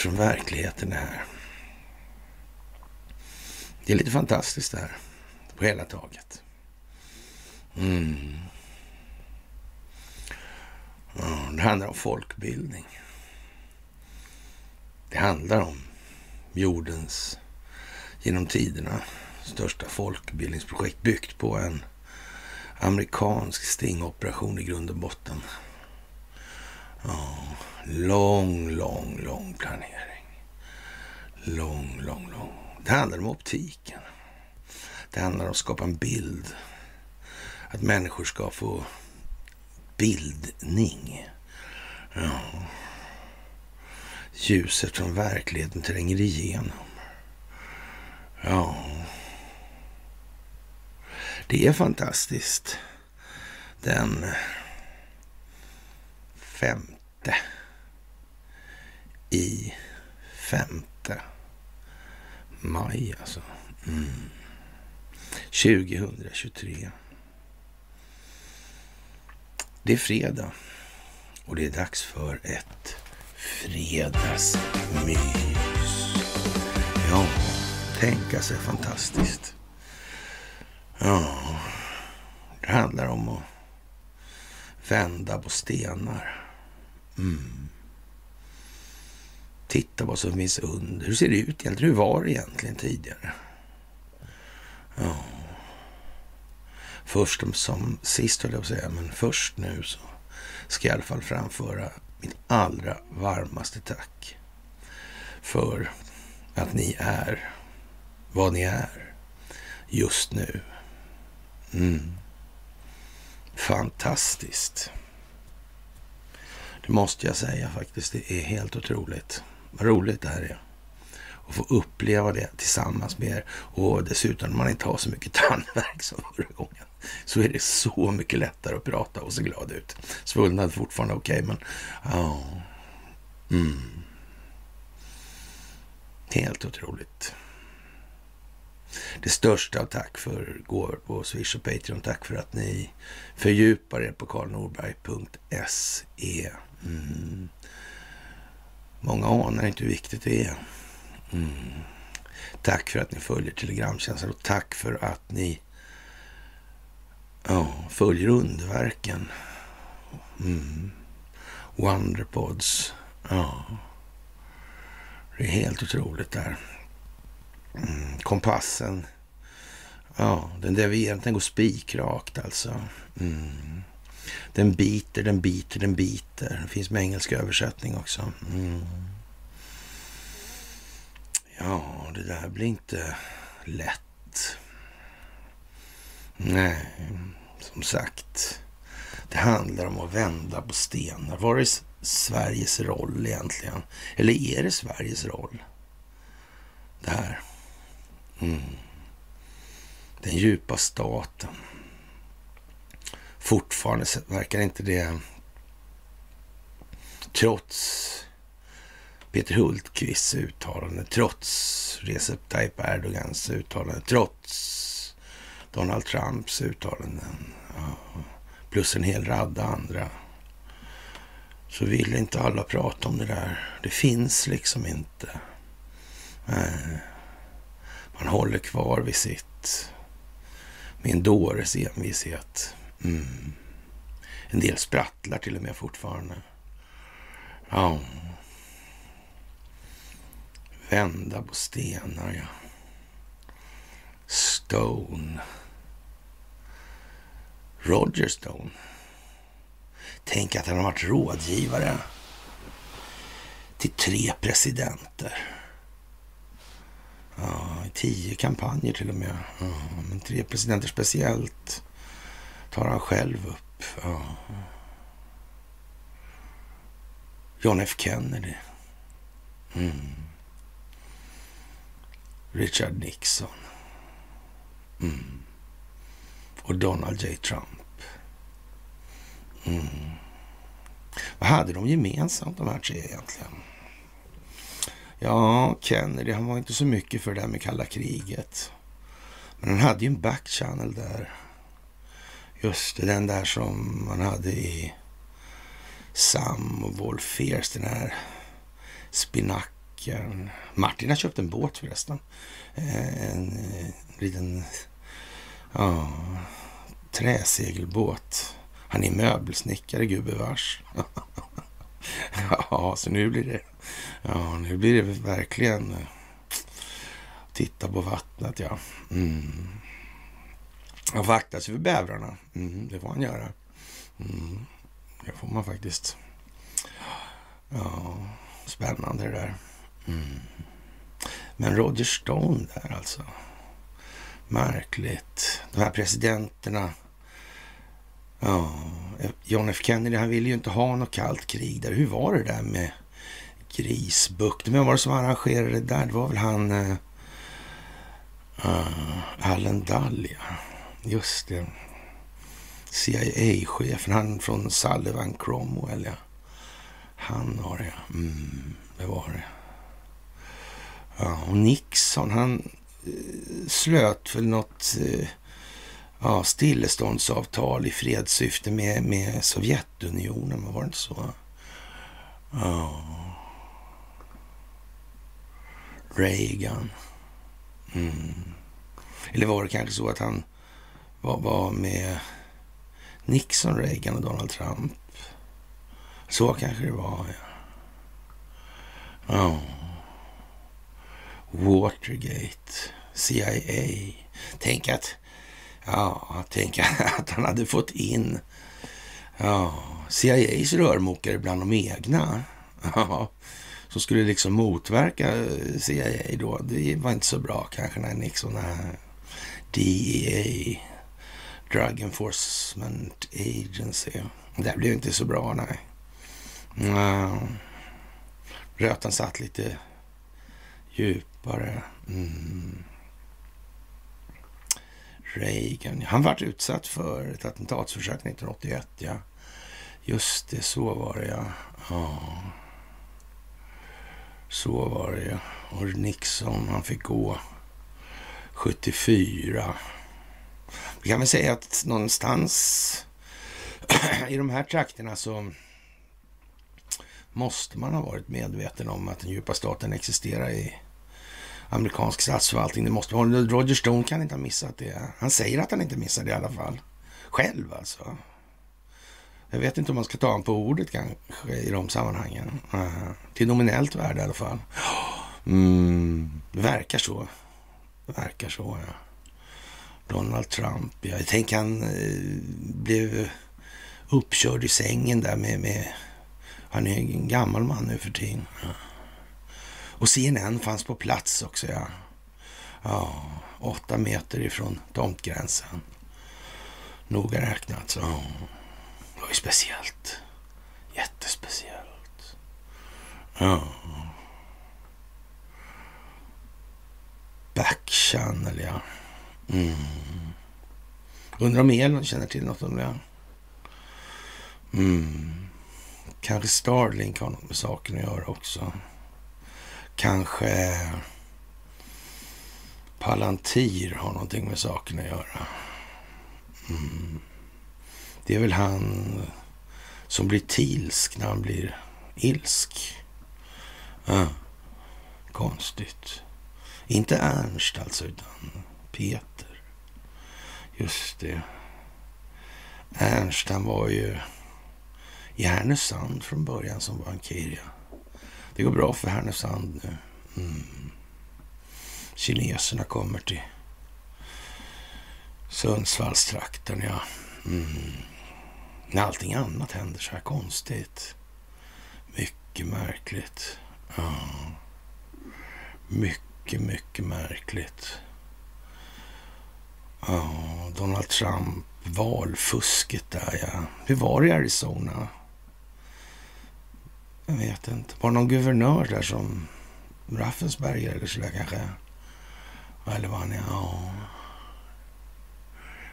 från verkligheten det här. Det är lite fantastiskt det här, på hela taget. Mm. Det handlar om folkbildning. Det handlar om jordens, genom tiderna, största folkbildningsprojekt byggt på en amerikansk stingoperation i grund och botten. Ja, lång, lång, lång planering. Lång, lång, lång. Det handlar om optiken. Det handlar om att skapa en bild. Att människor ska få bildning. Ja. Ljuset från verkligheten tränger igenom. Ja. Det är fantastiskt. Den femte i femte maj alltså. Mm. 2023. Det är fredag och det är dags för ett fredagsmys. Ja, tänka sig fantastiskt. Ja, det handlar om att vända på stenar. Mm. Titta vad som finns under. Hur ser det ut egentligen? Hur var det egentligen tidigare? Ja. Först som sist höll jag på att säga, men först nu så ska jag i alla fall framföra mitt allra varmaste tack för att ni är vad ni är just nu. Mm. Fantastiskt. Det måste jag säga faktiskt. Det är helt otroligt. Vad roligt det här är. Att få uppleva det tillsammans med er. Och dessutom, man inte har så mycket tandvärk som förra gången, så är det så mycket lättare att prata och se glad ut. Svullnad fortfarande okej, okay, men ja. Mm. Helt otroligt. Det största av tack för går på Swish och Patreon. Tack för att ni fördjupar er på karlnorberg.se. Mm. Många anar inte hur viktigt det är. Mm. Tack för att ni följer Telegramtjänsten och tack för att ni ja, följer underverken. Mm. Wonderpods. Ja. Det är helt otroligt där. Mm. Kompassen. Ja, den där vi egentligen går spikrakt alltså. Mm. Den biter, den biter, den biter. Det finns med engelsk översättning också. Mm. Ja, det där blir inte lätt. Nej, som sagt. Det handlar om att vända på stenar. Var är Sveriges roll egentligen? Eller är det Sveriges roll? Det här. Mm. Den djupa staten. Fortfarande verkar inte det, trots Peter Hultqvists uttalande, trots Recep Tayyip Erdogans uttalande, trots Donald Trumps uttalanden, plus en hel radda andra, så vill inte alla prata om det där. Det finns liksom inte. Eh, man håller kvar vid sitt med en dåres envishet. Mm. En del sprattlar till och med fortfarande. Ja. Vända på stenar, ja. Stone. Roger Stone. Tänk att han har varit rådgivare till tre presidenter. Ja, tio kampanjer till och med. Ja, men tre presidenter speciellt tar han själv upp. Ja. John F Kennedy. Mm. Richard Nixon. Mm. Och Donald J. Trump. Mm. Vad hade de gemensamt de här tre egentligen? Ja, Kennedy, han var inte så mycket för det här med kalla kriget. Men han hade ju en backchannel där. Just det, den där som man hade i Sam och Wolf den här spinacken. Martin har köpt en båt förresten. Eh, en, eh, liten ja, träsegelbåt. Han är möbelsnickare, gubevars. ja, så nu blir det, ja, nu blir det verkligen eh, titta på vattnet, ja. Mm. Han får akta sig för bävrarna. Mm, det får han göra. Mm, det får man faktiskt. Ja, spännande det där. Mm. Men Roger Stone där alltså. Märkligt. De här presidenterna. Ja, John F Kennedy, han ville ju inte ha något kallt krig där. Hur var det där med Grisbukten? Vem var det som arrangerade det där? Det var väl han... Uh, Allen Dahlia. ja. Just det. CIA-chefen, han från Sullivan Cromwell, ja. Han var det, ja. Mm, det var det. Ja, och Nixon, han eh, slöt väl något eh, ja, stilleståndsavtal i fredssyfte med, med Sovjetunionen, var det inte så? Ja. Reagan. Mm. Eller var det kanske så att han var, var med Nixon, Reagan och Donald Trump? Så kanske det var, ja. Oh. Watergate, CIA. Tänk att, ja, tänk att han hade fått in ja, CIAs rörmokare bland de egna. Ja, som skulle liksom motverka CIA då. Det var inte så bra kanske när Nixon, DEA, Drug Enforcement Agency. Det blev inte så bra, nej. Rötan satt lite djupare. Mm. Reagan, han vart utsatt för ett attentatsförsök 1981, ja. Just det, så var det ja. ja. Så var det ja. Och Nixon, han fick gå 74. Vi kan väl säga att någonstans i de här trakterna så måste man ha varit medveten om att den djupa staten existerar i amerikansk statsförvaltning. Det måste vara, Roger Stone kan inte ha missat det. Han säger att han inte missar det i alla fall. Själv alltså. Jag vet inte om man ska ta honom på ordet kanske i de sammanhangen. Uh, till nominellt värde i alla fall. Mm, det verkar så. Det verkar så, ja. Donald Trump, ja. Jag tänker han eh, blev uppkörd i sängen där med, med... Han är en gammal man nu för tiden. Ja. Och CNN fanns på plats också, ja. Ja, åtta meter ifrån tomtgränsen. Noga räknat, så. Det var ju speciellt. Jättespeciellt. Ja. Backchannel, ja. Mm. Undrar om Elon känner till något om det. Mm. Kanske Starlink har något med saken att göra också. Kanske Palantir har någonting med saken att göra. Mm. Det är väl han som blir tilsk när han blir ilsk. Ah, konstigt. Inte Ernst alltså, utan Peter. Just det. Ernst, han var ju i Härnösand från början som bankir. Det går bra för Härnösand nu. Mm. Kineserna kommer till Sundsvallstrakten, ja. Mm. När allting annat händer så här konstigt. Mycket märkligt. Ja. Mycket, mycket märkligt. Ja, Donald Trump, valfusket där ja. Hur var det i Arizona? Jag vet inte. Var det någon guvernör där som Raffensberger eller sådär kanske? Eller vad han är? Ja.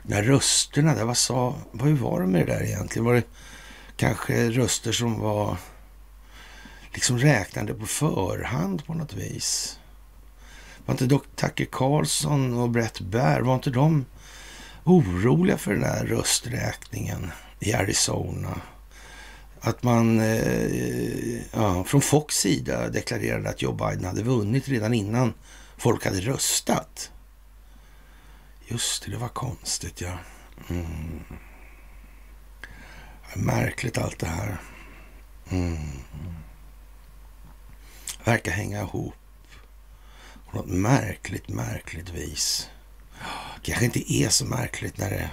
När rösterna där, vad sa, vad, hur var det med det där egentligen? Var det kanske röster som var liksom räknade på förhand på något vis? Var inte Dr. Tucker Carlson och Brett Baer, var inte de oroliga för den där rösträkningen i Arizona? att man eh, ja, från Fox sida deklarerade att Joe Biden hade vunnit redan innan folk hade röstat. Just det, det var konstigt ja. Mm. Märkligt allt det här. Mm. Verkar hänga ihop på något märkligt, märkligt vis. Kanske inte är så märkligt när det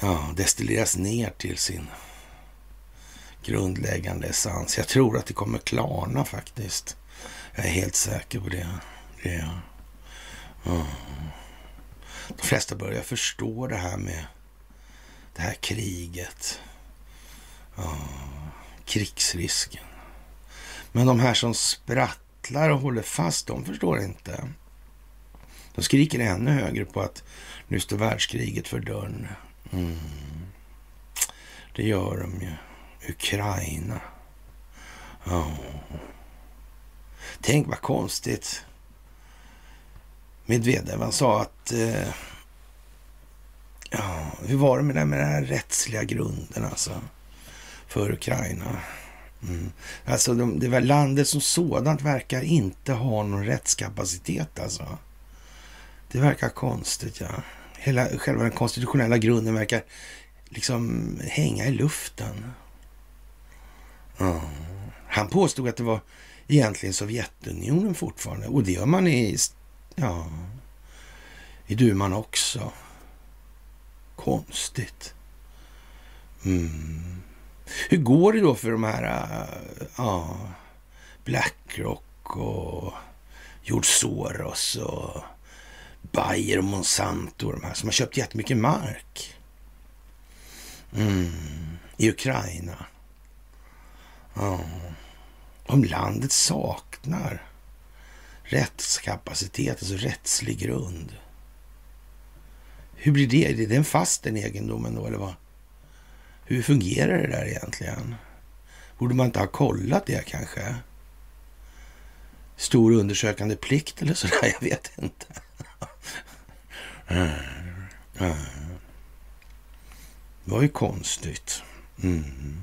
ja, destilleras ner till sin grundläggande essens. Jag tror att det kommer klarna faktiskt. Jag är helt säker på det. det ja. De flesta börjar förstå det här med det här kriget. Ja, krigsrisken. Men de här som spratt sprattlar och håller fast, de förstår inte. De skriker ännu högre på att nu står världskriget för dörren. Mm. Det gör de ju. Ukraina. Oh. Tänk vad konstigt. Medvedev han sa att... Eh, ja, hur var det med, det med den här rättsliga grunden alltså? För Ukraina. Mm. Alltså de, det landet som sådant verkar inte ha någon rättskapacitet alltså. Det verkar konstigt ja. Hela själva den konstitutionella grunden verkar liksom hänga i luften. Mm. Han påstod att det var egentligen Sovjetunionen fortfarande. Och det gör man i, ja, i duman också. Konstigt. Mm. Hur går det då för de här äh, ja, Blackrock och George Soros och Bayer och Monsanto och de här som har köpt jättemycket mark mm, i Ukraina. Ja. Om landet saknar rättskapacitet, alltså rättslig grund. Hur blir det? Är det en fast den egendomen då eller vad? Hur fungerar det där egentligen? Borde man inte ha kollat det kanske? Stor undersökande plikt eller sådär, jag vet inte. Det var ju konstigt. Mm.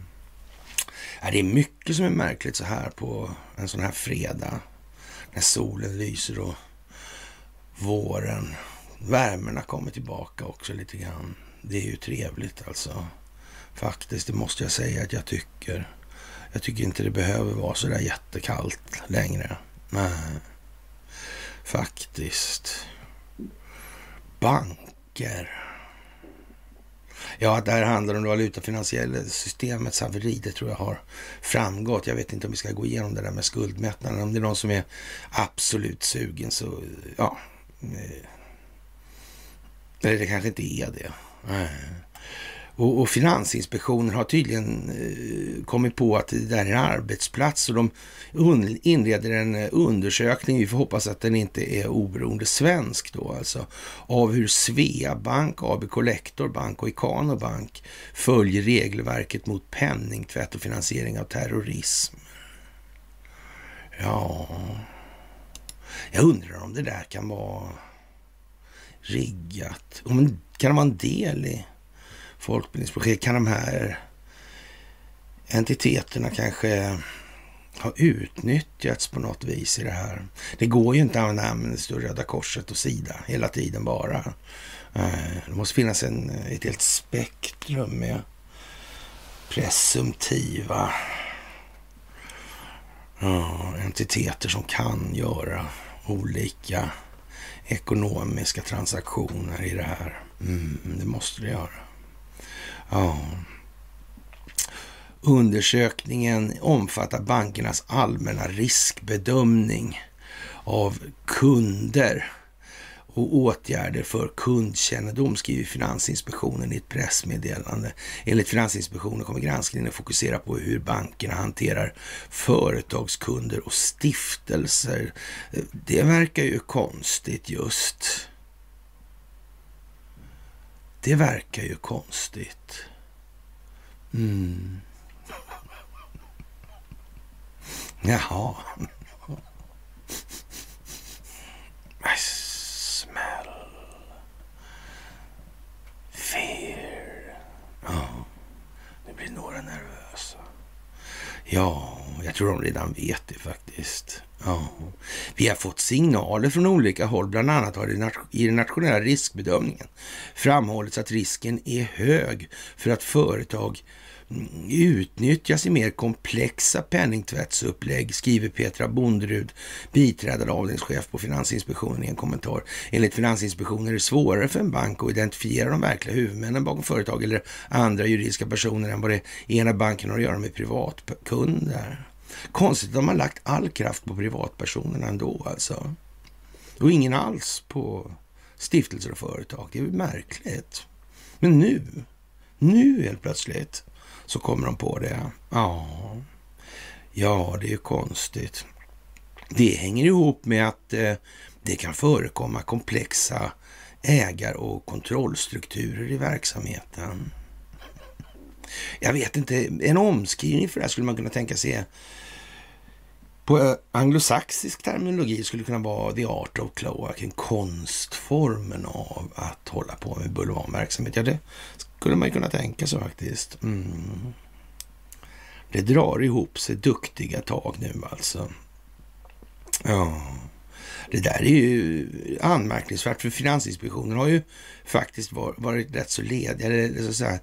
Det är mycket som är märkligt så här på en sån här fredag. När solen lyser och våren, Värmen har kommit tillbaka också lite grann. Det är ju trevligt alltså. Faktiskt, det måste jag säga att jag tycker. Jag tycker inte det behöver vara så där jättekallt längre. Nej, faktiskt. Banker. Ja, att det här handlar om det valutafinansiella systemets haveri. Det tror jag har framgått. Jag vet inte om vi ska gå igenom det där med skuldmättnaden. Om det är någon som är absolut sugen så, ja. Eh. Eller det kanske inte är det. Nej. Och, och Finansinspektionen har tydligen eh, kommit på att det där är en arbetsplats och de inleder en eh, undersökning. Vi får hoppas att den inte är oberoende svensk då alltså. Av hur Sveabank, AB Collector Bank och Ikano Bank följer regelverket mot penningtvätt och finansiering av terrorism. Ja, jag undrar om det där kan vara riggat. Kan det vara en del i folkbildningsprojekt. Kan de här entiteterna kanske ha utnyttjats på något vis i det här? Det går ju inte att använda Amnesty och Röda Korset och Sida hela tiden bara. Eh, det måste finnas en, ett helt spektrum med presumtiva ja, entiteter som kan göra olika ekonomiska transaktioner i det här. Mm, det måste det göra. Ja. Undersökningen omfattar bankernas allmänna riskbedömning av kunder och åtgärder för kundkännedom, skriver Finansinspektionen i ett pressmeddelande. Enligt Finansinspektionen kommer granskningen att fokusera på hur bankerna hanterar företagskunder och stiftelser. Det verkar ju konstigt just. Det verkar ju konstigt. Mm. Jaha. Smäll. Fear. Ja, nu Ja, jag tror de redan vet det faktiskt. Ja. Vi har fått signaler från olika håll, bland annat har det i den nationella riskbedömningen framhållits att risken är hög för att företag mm, utnyttjas i mer komplexa penningtvättsupplägg, skriver Petra Bonderud, biträdande avdelningschef på Finansinspektionen i en kommentar. Enligt Finansinspektionen är det svårare för en bank att identifiera de verkliga huvudmännen bakom företag eller andra juridiska personer än vad det ena banken har att göra med privatkunder. Konstigt att de har lagt all kraft på privatpersonerna ändå alltså. Och ingen alls på stiftelser och företag. Det är märkligt. Men nu, nu helt plötsligt så kommer de på det. Ja, ja det är ju konstigt. Det hänger ihop med att eh, det kan förekomma komplexa ägar och kontrollstrukturer i verksamheten. Jag vet inte, en omskrivning för det här skulle man kunna tänka sig på eh, anglosaxisk terminologi skulle det kunna vara the art of cloaking, konstformen av att hålla på med bulvanverksamhet. Ja, det skulle man ju kunna tänka sig faktiskt. Mm. Det drar ihop sig duktiga tag nu alltså. Ja, det där är ju anmärkningsvärt för Finansinspektionen har ju faktiskt varit rätt så ledig, eller så att säga,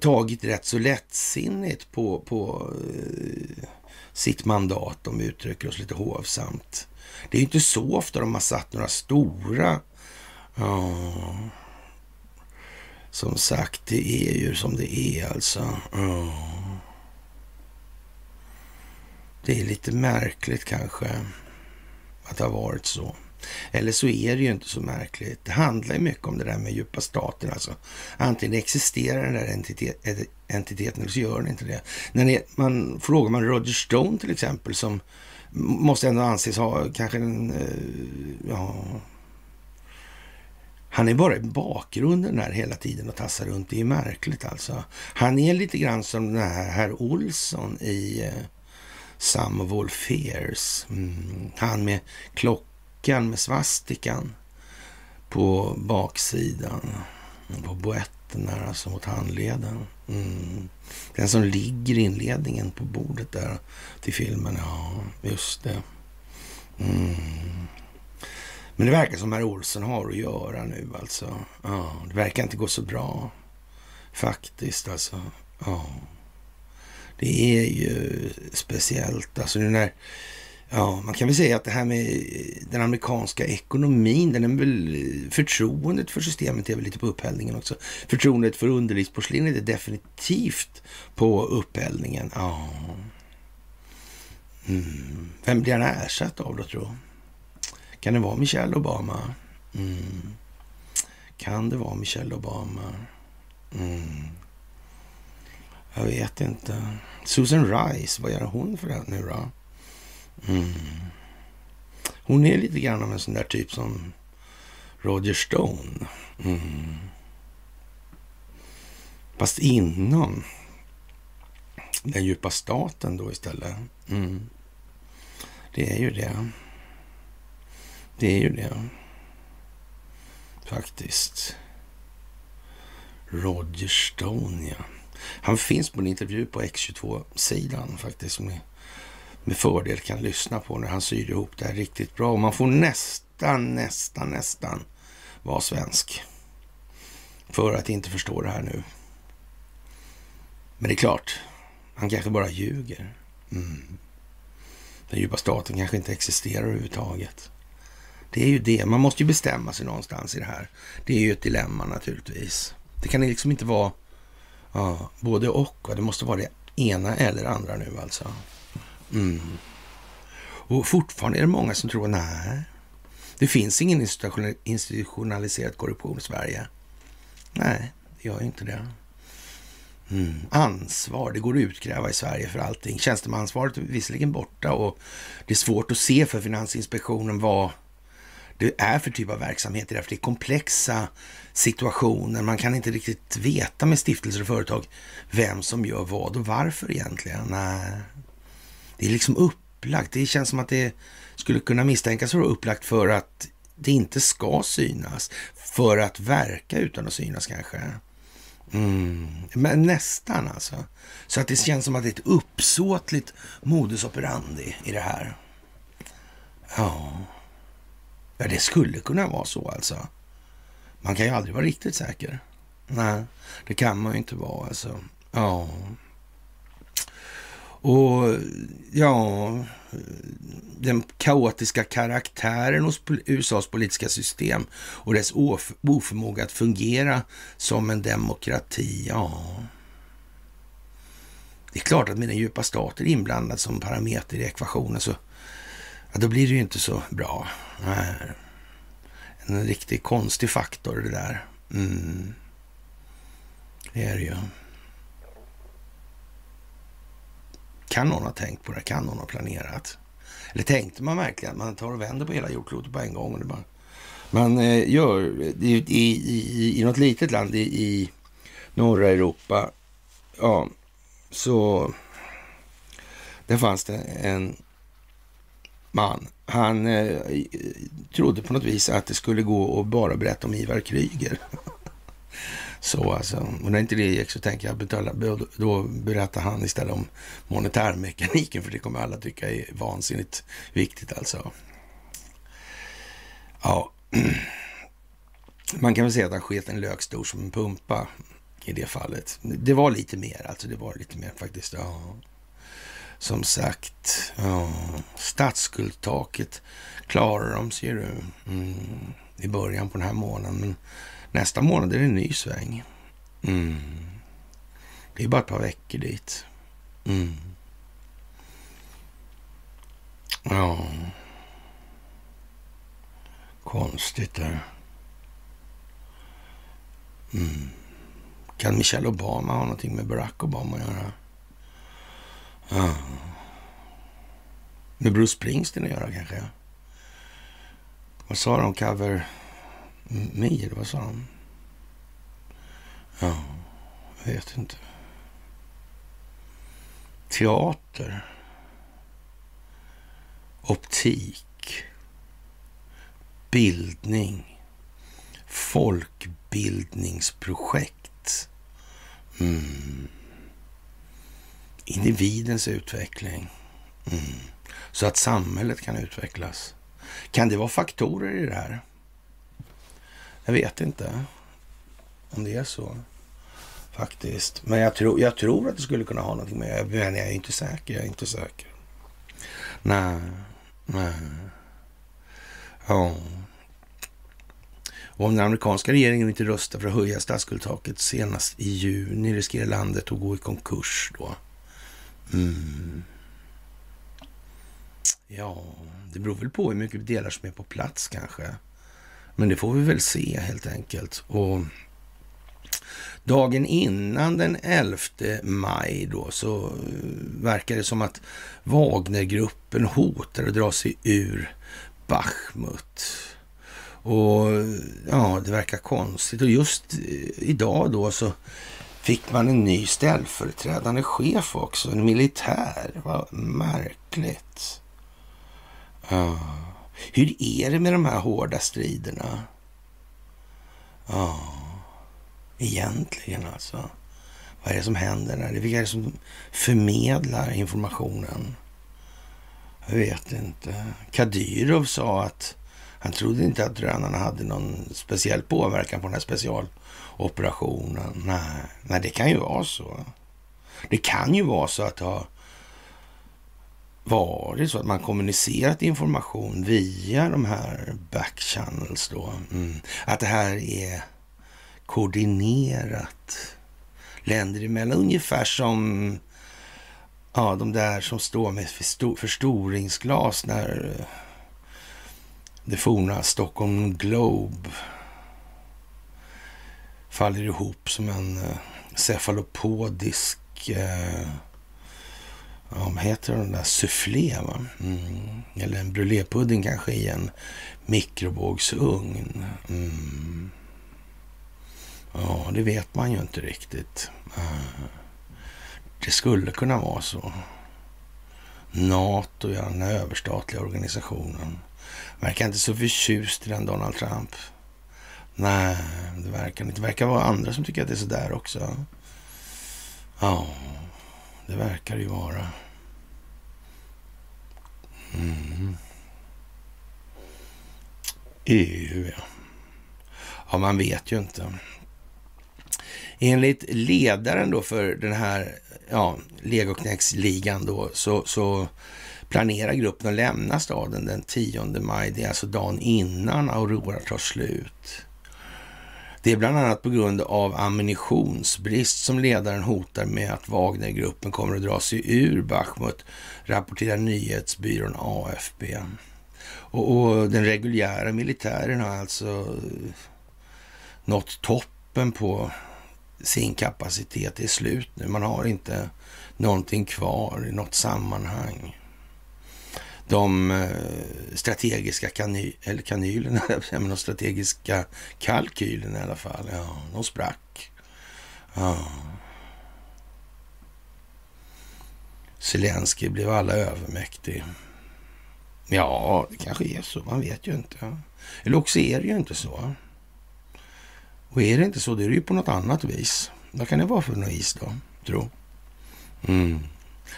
tagit rätt så lättsinnigt på, på eh, sitt mandat, om vi uttrycker oss lite hovsamt. Det är ju inte så ofta de har satt några stora uh, som sagt, det är ju som det är alltså. Oh. Det är lite märkligt kanske att det har varit så. Eller så är det ju inte så märkligt. Det handlar ju mycket om det där med djupa staten. Alltså. Antingen existerar den där entitet, entiteten eller så gör den inte det. När det, man frågar man Roger Stone till exempel som måste ändå anses ha kanske en, eh, ja, han är bara i bakgrunden där hela tiden och tassar runt. Det är märkligt alltså. Han är lite grann som den här herr Olsson i Some of All Fears. Mm. Han med klockan med svastikan på baksidan. På boetten där, alltså mot handleden. Mm. Den som ligger i inledningen på bordet där till filmen. Ja, just det. Mm. Men det verkar som herr Olsson har att göra nu alltså. Ja, det verkar inte gå så bra. Faktiskt alltså. Ja. Det är ju speciellt. Alltså den här ja, man kan väl säga att det här med den amerikanska ekonomin, den är väl, förtroendet för systemet är väl lite på upphällningen också. Förtroendet för underlivsporslinet är definitivt på upphällningen. Ja. Mm. Vem blir han ersatt av då, tror kan det vara Michelle Obama? Mm. Kan det vara Michelle Obama? Mm. Jag vet inte. Susan Rice, vad gör hon för det nu då? Mm. Hon är lite grann av en sån där typ som Roger Stone. Mm. Fast inom den djupa staten då istället. Mm. Det är ju det. Det är ju det. Faktiskt. Roger Stone, ja. Han finns på en intervju på X22-sidan faktiskt. Som ni med fördel kan lyssna på när han syr ihop det här riktigt bra. Och man får nästan, nästan, nästan vara svensk. För att inte förstå det här nu. Men det är klart, han kanske bara ljuger. Mm. Den djupa staten kanske inte existerar överhuvudtaget. Det är ju det. Man måste ju bestämma sig någonstans i det här. Det är ju ett dilemma naturligtvis. Det kan liksom inte vara ja, både och. Det måste vara det ena eller andra nu alltså. Mm. Och fortfarande är det många som tror, nej, det finns ingen institutionaliserad korruption i Sverige. Nej, det gör ju inte det. Mm. Ansvar, det går att utkräva i Sverige för allting. Tjänstemannaansvaret är visserligen borta och det är svårt att se för Finansinspektionen vad det är för typ av verksamhet. Därför det är komplexa situationer. Man kan inte riktigt veta med stiftelser och företag vem som gör vad och varför egentligen. Nej. Det är liksom upplagt. Det känns som att det skulle kunna misstänkas vara upplagt för att det inte ska synas. För att verka utan att synas kanske. Mm. Men nästan alltså. Så att det känns som att det är ett uppsåtligt modus operandi i det här. Ja. Ja, det skulle kunna vara så alltså. Man kan ju aldrig vara riktigt säker. Nej, det kan man ju inte vara alltså. Ja. Och ja, den kaotiska karaktären hos USAs politiska system och dess oförmåga att fungera som en demokrati, ja. Det är klart att med den djupa staten inblandad som parameter i ekvationen så ja, då blir det ju inte så bra. Nej. En riktigt konstig faktor det där. Mm. Det är det ju. Kan någon ha tänkt på det? Kan någon ha planerat? Eller tänkte man verkligen att man tar och vänder på hela jordklotet på en gång? Och det bara, man eh, gör i, i, i, i något litet land i, i norra Europa, ja, så där fanns det en man. Han eh, trodde på något vis att det skulle gå att bara berätta om Ivar Kryger. Så alltså, och när inte det gick så tänker jag betala, då berättar han istället om monetärmekaniken för det kommer alla tycka är vansinnigt viktigt alltså. Ja, man kan väl säga att han sket en lök stor som en pumpa i det fallet. Det var lite mer alltså, det var lite mer faktiskt. Ja. Som sagt, ja. statsskuldtaket klarar de ser du mm, i början på den här månaden. Men Nästa månad är det en ny sväng. Mm. Det är bara ett par veckor dit. Mm. Ja. Konstigt där. Mm. Kan Michelle Obama ha någonting med Barack Obama att göra? Ja. Med Bruce Springsteen att göra kanske? Vad sa de? Cover Mir, vad sa han? Ja, jag vet inte. Teater. Optik. Bildning. Folkbildningsprojekt. Mm. Individens utveckling. Mm. Så att samhället kan utvecklas. Kan det vara faktorer i det här? Jag vet inte om det är så faktiskt. Men jag tror, jag tror att det skulle kunna ha någonting med Men jag är inte säker. Jag är inte säker. Nej, nej. Ja. Och om den amerikanska regeringen inte röstar för att höja statsskuldtaket senast i juni riskerar landet att gå i konkurs då. Mm. Ja, det beror väl på hur mycket delar som är på plats kanske. Men det får vi väl se helt enkelt. Och dagen innan den 11 maj då så eh, verkar det som att Wagnergruppen hotar att dra sig ur Bachmut. Och ja, det verkar konstigt. Och just eh, idag då så fick man en ny ställföreträdande chef också, en militär. Vad märkligt. Ja. Hur är det med de här hårda striderna? Ja, egentligen alltså. Vad är det som händer där? Vilka är det som förmedlar informationen? Jag vet inte. Kadyrov sa att han trodde inte att drönarna hade någon speciell påverkan på den här specialoperationen. Nej, nej det kan ju vara så. Det kan ju vara så att det har var det så att man kommunicerat information via de här backchannels då. Mm. Att det här är koordinerat länder emellan. Ungefär som ja, de där som står med förstoringsglas när eh, det forna Stockholm Globe faller ihop som en eh, cefalopodisk eh, ja, vad heter den där, soufflé va? Mm. Eller en brulépudding kanske i en mikrovågsugn. Mm. Ja, det vet man ju inte riktigt. Det skulle kunna vara så. NATO, ja, den överstatliga organisationen. Verkar inte så förtjust i den Donald Trump. Nej, det verkar inte. Det verkar vara andra som tycker att det är sådär också. Ja, det verkar det ju vara. Mm. EU, ja. Ja, man vet ju inte. Enligt ledaren då för den här ja, legoknäcksligan då så, så planerar gruppen att lämna staden den 10 maj. Det är alltså dagen innan Aurora tar slut. Det är bland annat på grund av ammunitionsbrist som ledaren hotar med att Wagnergruppen kommer att dra sig ur Bachmut, rapporterar nyhetsbyrån AFB. Och, och den reguljära militären har alltså eh, nått toppen på sin kapacitet. Det är slut nu. Man har inte någonting kvar i något sammanhang. De eh, strategiska kany eller kanylerna, de strategiska kalkylerna i alla fall, ja, de sprack. Ja. Zelensky blev alla övermäktig. Ja, det kanske är så. Man vet ju inte. Eller också är det ju inte så. Och är det inte så, då är det ju på något annat vis. Vad kan det vara för något vis då, tro? Mm.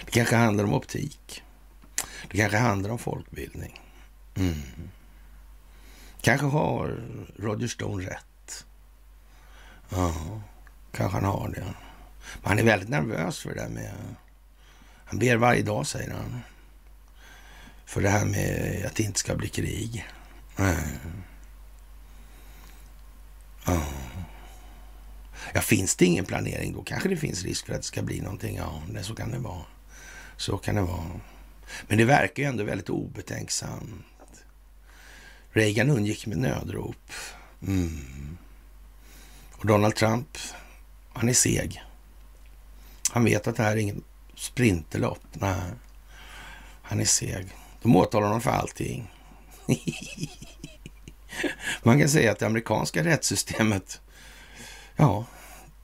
Det kanske handlar om optik. Det kanske handlar om folkbildning. Mm. Kanske har Roger Stone rätt. Ja, kanske han har det. Men han är väldigt nervös för det där med... Han ber varje dag, säger han. För det här med att det inte ska bli krig. Mm. Ja. ja, finns det ingen planering då kanske det finns risk för att det ska bli någonting. Ja, så kan det vara. Så kan det vara. Men det verkar ju ändå väldigt obetänksamt. Reagan undgick med nödrop. Mm. Och Donald Trump, han är seg. Han vet att det här är inget sprinterlopp. Nej, han är seg. De åtalar honom för allting. Man kan säga att det amerikanska rättssystemet, ja,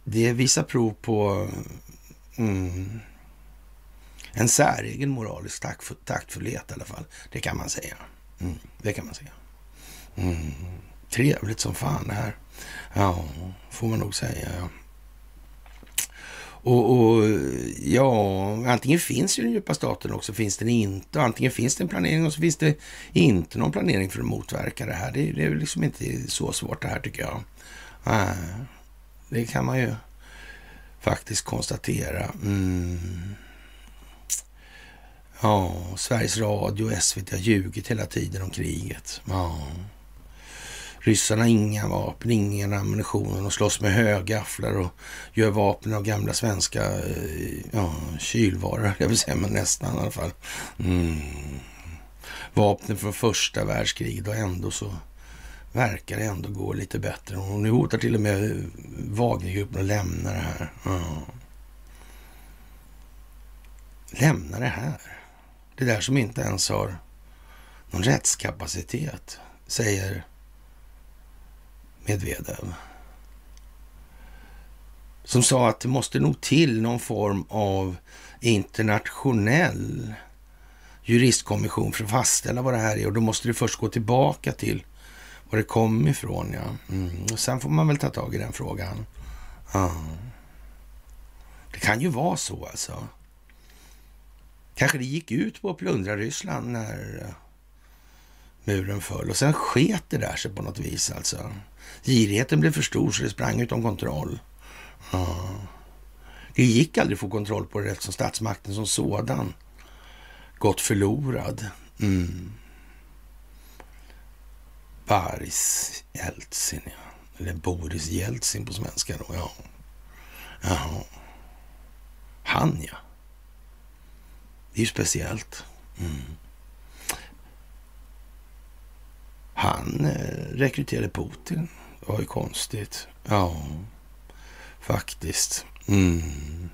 det visar prov på mm, en säregen moralisk taktfullhet i alla fall. Det kan man säga. Mm, det kan man säga. Mm, trevligt som fan det här. Ja, får man nog säga. Ja. Och, och, ja, antingen finns ju den djupa staten också, finns den inte. Antingen finns det en planering och så finns det inte någon planering för att motverka det här. Det, det är liksom inte så svårt det här tycker jag. Nej, det kan man ju faktiskt konstatera. Mm. Ja, Sveriges Radio och SVT har ljugit hela tiden om kriget. Ja. Ryssarna har inga vapen, ingen ammunition. De slåss med högafflar och gör vapen av gamla svenska eh, ja, kylvaror, jag vill säga, men nästan i alla fall. Mm. Vapnen från första världskriget och ändå så verkar det ändå gå lite bättre. Och nu hotar till och med Wagnergruppen att lämna det här. Ja. Lämna det här. Det där som inte ens har någon rättskapacitet, säger Medvedev. Som sa att det måste nog till någon form av internationell juristkommission för att fastställa vad det här är. Och då måste det först gå tillbaka till var det kom ifrån. Ja. Mm. Och sen får man väl ta tag i den frågan. Mm. Det kan ju vara så alltså. Kanske det gick ut på att plundra Ryssland när eh, muren föll. Och sen sket det där sig på något vis alltså. Girigheten blev för stor så det sprang utom kontroll. Ja. Det gick aldrig att få kontroll på det eftersom statsmakten som sådan gått förlorad. Mm. Boris Jeltsin, ja. Eller Boris Jeltsin på svenska då, ja. Jaha. Han, ja. Det är ju speciellt. Mm. Han eh, rekryterade Putin. Det var ju konstigt. Ja, faktiskt. Mm.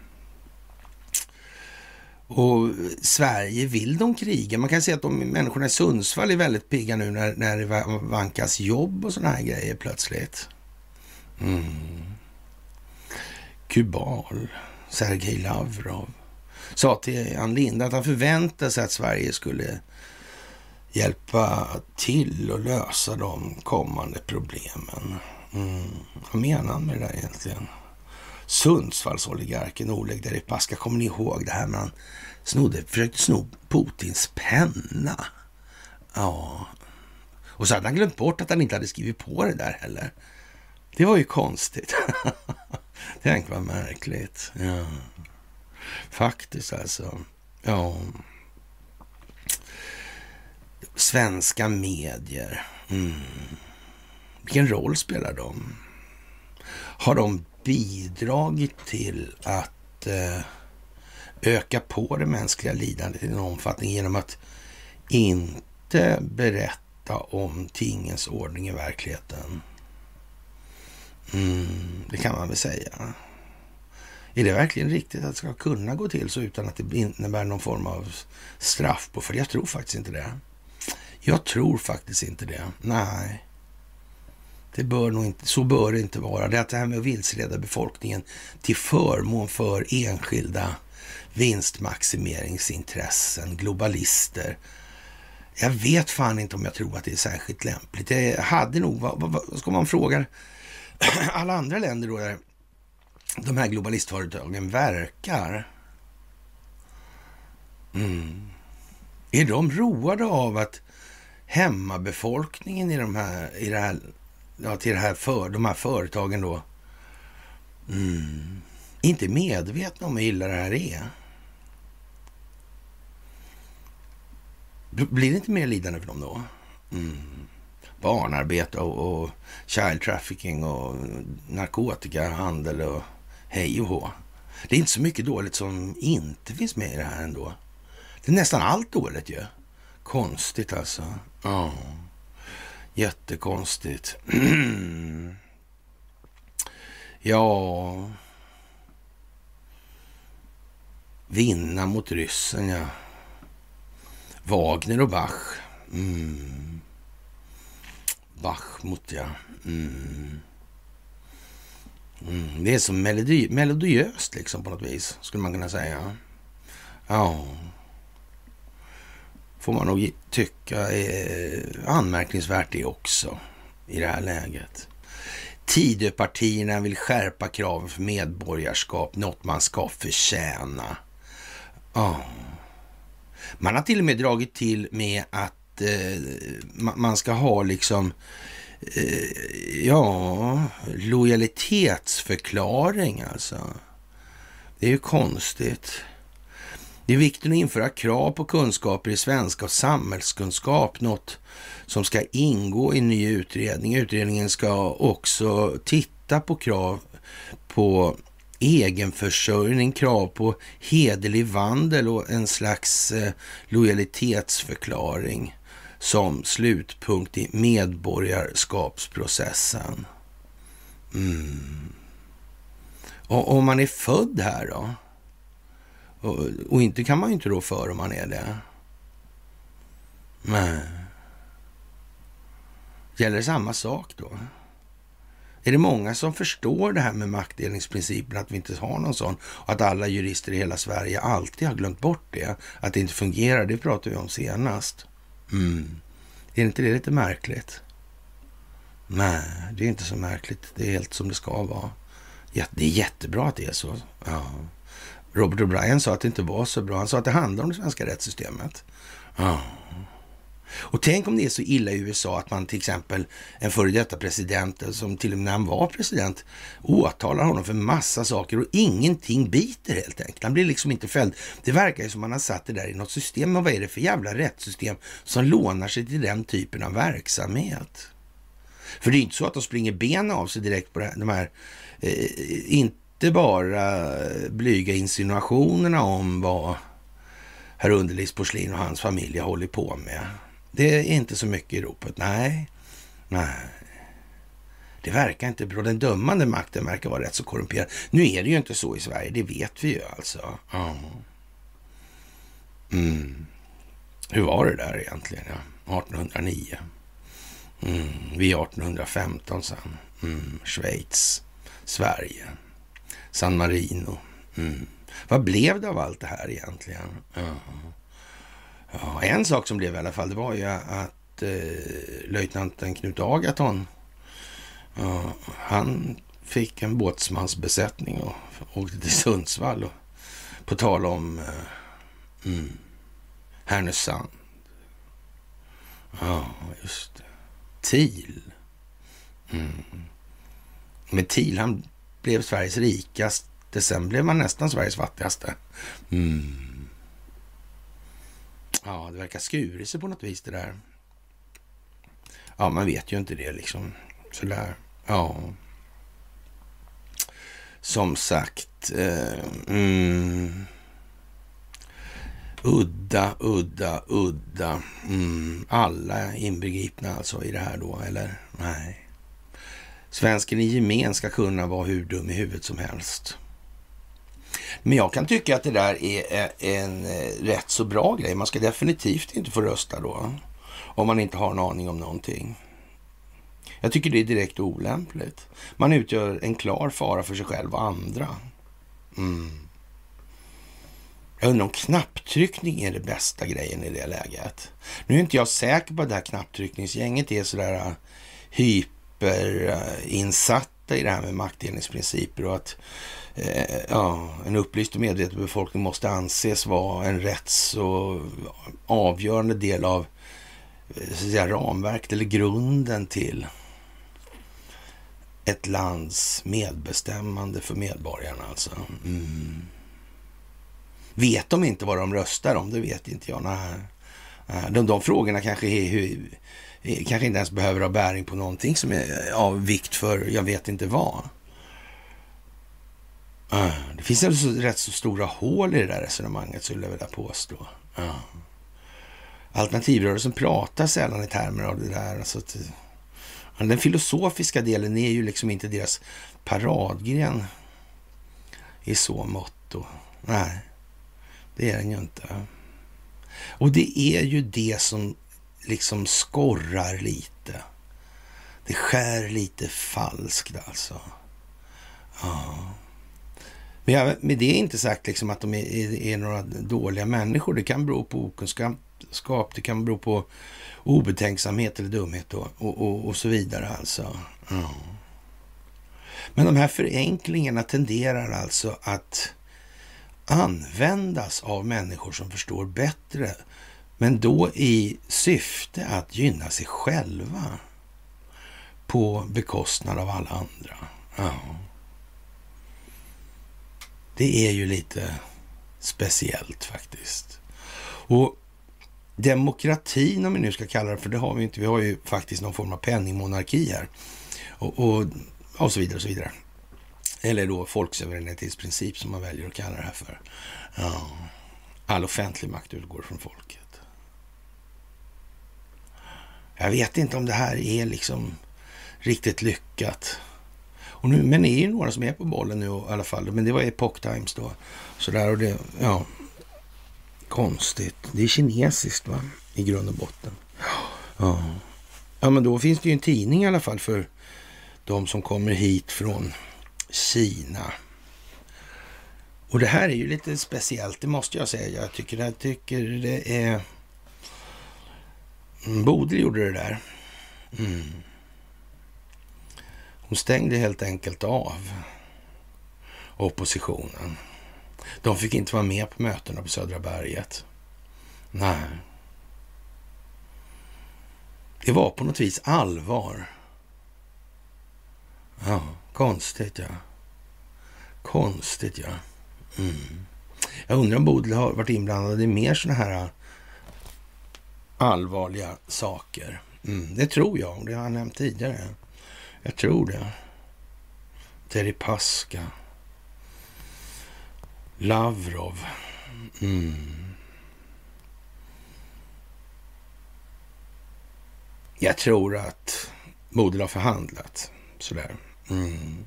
Och Sverige, vill de kriga? Man kan säga att de människorna i Sundsvall är väldigt pigga nu när, när det vankas jobb och sådana här grejer plötsligt. Mm. Kubal, Sergej Lavrov, sa till Ann Linde att han förväntade sig att Sverige skulle hjälpa till att lösa de kommande problemen. Mm. Vad menar han med det där egentligen? Sundsvallsoligarken Oleg Deripaska, kommer ni ihåg det här med han snodde, försökte sno Putins penna? Ja. Och så hade han glömt bort att han inte hade skrivit på det där heller. Det var ju konstigt. Tänk vad märkligt. Ja. Faktiskt alltså. Ja. Svenska medier. Mm. Vilken roll spelar de? Har de bidragit till att eh, öka på det mänskliga lidandet i någon omfattning genom att inte berätta om tingens ordning i verkligheten? Mm, det kan man väl säga. Är det verkligen riktigt att det ska kunna gå till så utan att det innebär någon form av straff på? För jag tror faktiskt inte det. Jag tror faktiskt inte det. Nej. Det bör nog inte, så bör det inte vara. Det, att det här med att vilseleda befolkningen till förmån för enskilda vinstmaximeringsintressen, globalister. Jag vet fan inte om jag tror att det är särskilt lämpligt. Det hade nog, vad, vad ska man fråga alla andra länder då där de här globalistföretagen verkar. Mm. Är de roade av att hemmabefolkningen i de här, i det här, ja, till det här för, de här företagen då mm, inte medvetna om hur illa det här är? Blir det inte mer lidande för dem då? Mm. Barnarbete och, och child trafficking och narkotikahandel och hej och hå. Det är inte så mycket dåligt som inte finns med i det här ändå. Det är nästan allt dåligt ju. Konstigt alltså. Ja. Jättekonstigt. ja. Vinna mot ryssen, ja. Wagner och Bach. Mm. Bachmut, ja. Mm. Mm. Det är så melodi melodiöst liksom på något vis, skulle man kunna säga. Ja får man nog tycka är anmärkningsvärt det också i det här läget. Tidöpartierna vill skärpa kraven för medborgarskap, något man ska förtjäna. Ja. Man har till och med dragit till med att eh, man ska ha liksom eh, Eh, ja, lojalitetsförklaring alltså. Det är ju konstigt. Det är viktigt att införa krav på kunskaper i svenska och samhällskunskap, något som ska ingå i en ny utredning. Utredningen ska också titta på krav på egenförsörjning, krav på hederlig vandel och en slags eh, lojalitetsförklaring som slutpunkt i medborgarskapsprocessen. Mm. Och om man är född här då? Och, och, inte kan man ju inte rå för om man är det. Nej. Gäller det samma sak då? Är det många som förstår det här med maktdelningsprincipen, att vi inte har någon sån? Och att alla jurister i hela Sverige alltid har glömt bort det? Att det inte fungerar, det pratade vi om senast. Mm. Är inte det lite märkligt? Nej, det är inte så märkligt. Det är helt som det ska vara. Det är jättebra att det är så. Ja. Robert O'Brien sa att det inte var så bra. Han sa att det handlar om det svenska rättssystemet. Ja. Och tänk om det är så illa i USA att man till exempel, en före detta president, eh, som till och med när han var president, åtalar honom för massa saker och ingenting biter helt enkelt. Han blir liksom inte fälld. Det verkar ju som man har satt det där i något system. Men vad är det för jävla rättssystem som lånar sig till den typen av verksamhet? För det är inte så att de springer benen av sig direkt på här, de här eh, inte inte bara blyga insinuationerna om vad herr Underlivs porslin och hans familj har hållit på med. Det är inte så mycket i ropet. Nej, nej. Det verkar inte bra. Den dömande makten verkar vara rätt så korrumperad. Nu är det ju inte så i Sverige, det vet vi ju alltså. Mm. Hur var det där egentligen? Ja? 1809. Mm. Vi är 1815 sen. Mm. Schweiz, Sverige. San Marino. Mm. Vad blev det av allt det här egentligen? Ja ja. en sak som blev i alla fall, det var ju att eh, löjtnanten Knut Agaton Ja, han fick en båtsmansbesättning och åkte till Sundsvall. Och, på tal om eh, mm, Härnösand. Ja, just det. TIL. Mm. Men TIL, han blev Sveriges rikaste. Sen blev man nästan Sveriges fattigaste. Mm. Ja, det verkar skurit sig på något vis det där. Ja, man vet ju inte det liksom. Sådär. Ja. Som sagt. Eh, mm. Udda, udda, udda. Mm. Alla inbegripna alltså i det här då, eller? Nej. Svensken i gemen ska kunna vara hur dum i huvudet som helst. Men jag kan tycka att det där är eh, en eh, rätt så bra grej. Man ska definitivt inte få rösta då. Om man inte har en aning om någonting. Jag tycker det är direkt olämpligt. Man utgör en klar fara för sig själv och andra. Mm. Jag undrar om knapptryckning är det bästa grejen i det läget. Nu är inte jag säker på att det här knapptryckningsgänget är sådär eh, hyperinsatta i det här med maktdelningsprinciper och att eh, ja, en upplyst och medveten befolkning måste anses vara en rätts och avgörande del av eh, så säga, ramverket eller grunden till ett lands medbestämmande för medborgarna alltså. Mm. Vet de inte vad de röstar om? Det vet inte jag. Nej. De, de frågorna kanske, är, kanske inte ens behöver ha bäring på någonting som är av vikt för jag vet inte vad. Det finns alltså rätt så stora hål i det där resonemanget skulle jag vilja påstå. Alternativrörelsen pratar sällan i termer av det där. Alltså att, den filosofiska delen är ju liksom inte deras paradgren i så mått. Nej, det är den ju inte. Och det är ju det som liksom skorrar lite. Det skär lite falskt alltså. Ja. Men jag, med det är inte sagt liksom att de är, är, är, några dåliga människor. Det kan bero på okunskap, det kan bero på obetänksamhet eller dumhet och, och, och, och så vidare alltså. Mm. Men de här förenklingarna tenderar alltså att användas av människor som förstår bättre, men då i syfte att gynna sig själva på bekostnad av alla andra. Ja. Det är ju lite speciellt faktiskt. Och demokratin, om vi nu ska kalla det för det har vi inte. Vi har ju faktiskt någon form av penningmonarki här. Och, och, och så vidare och så vidare. Eller då folksuveränitetsprincip som man väljer att kalla det här för. Ja. All offentlig makt utgår från folket. Jag vet inte om det här är liksom riktigt lyckat. Och nu, men det är ju några som är på bollen nu i alla fall. Men det var Epoch Times då. Sådär och det, ja. Konstigt. Det är kinesiskt va? I grund och botten. Ja. Ja, men då finns det ju en tidning i alla fall för de som kommer hit från Kina. Och det här är ju lite speciellt, det måste jag säga. Jag tycker, jag tycker det är... Mm, Bodil gjorde det där. Mm. Hon stängde helt enkelt av oppositionen. De fick inte vara med på mötena på Södra berget. Nej. Det var på något vis allvar. Ja, konstigt ja. Konstigt ja. Mm. Jag undrar om Bodil har varit inblandad i mer sådana här allvarliga saker. Mm, det tror jag, det har jag nämnt tidigare. Jag tror det. Deripaska. Lavrov. Mm. Jag tror att Bodil har förhandlat sådär. Mm.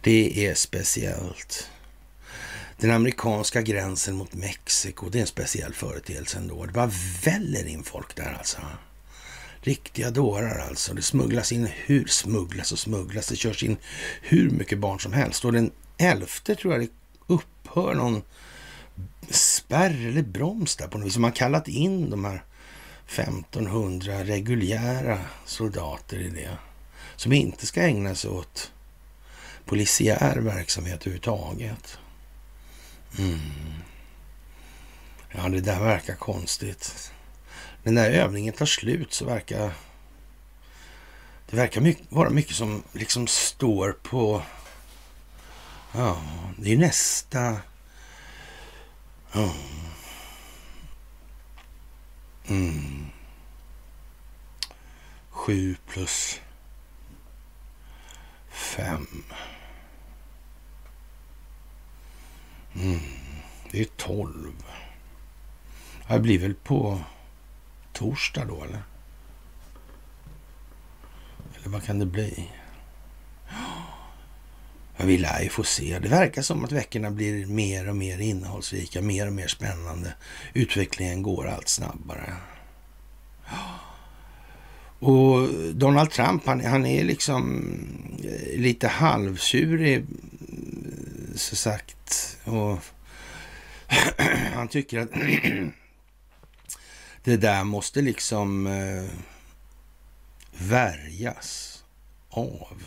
Det är speciellt. Den amerikanska gränsen mot Mexiko, det är en speciell företeelse ändå. Det bara väller in folk där alltså. Riktiga dårar alltså. Det smugglas in hur smugglas och smugglas. Det körs in hur mycket barn som helst. Och den elfte tror jag det upphör någon spärr eller broms där på något vis. Man har kallat in de här 1500 reguljära soldater i det. Som inte ska ägna sig åt polisiär verksamhet överhuvudtaget. Mm. Ja, det där verkar konstigt. Men när övningen tar slut så verkar det verkar mycket, vara mycket som liksom står på... Ja, det är nästa... Ja. Mm. Sju plus fem. Mm. Det är tolv. Jag blir väl på torsdag då, eller? Eller vad kan det bli? Ja, vi lär ju få se. Det verkar som att veckorna blir mer och mer innehållsrika, mer och mer spännande. Utvecklingen går allt snabbare. Och Donald Trump, han, han är liksom eh, lite halvtjurig, eh, så sagt. Och han tycker att det där måste liksom eh, värjas av.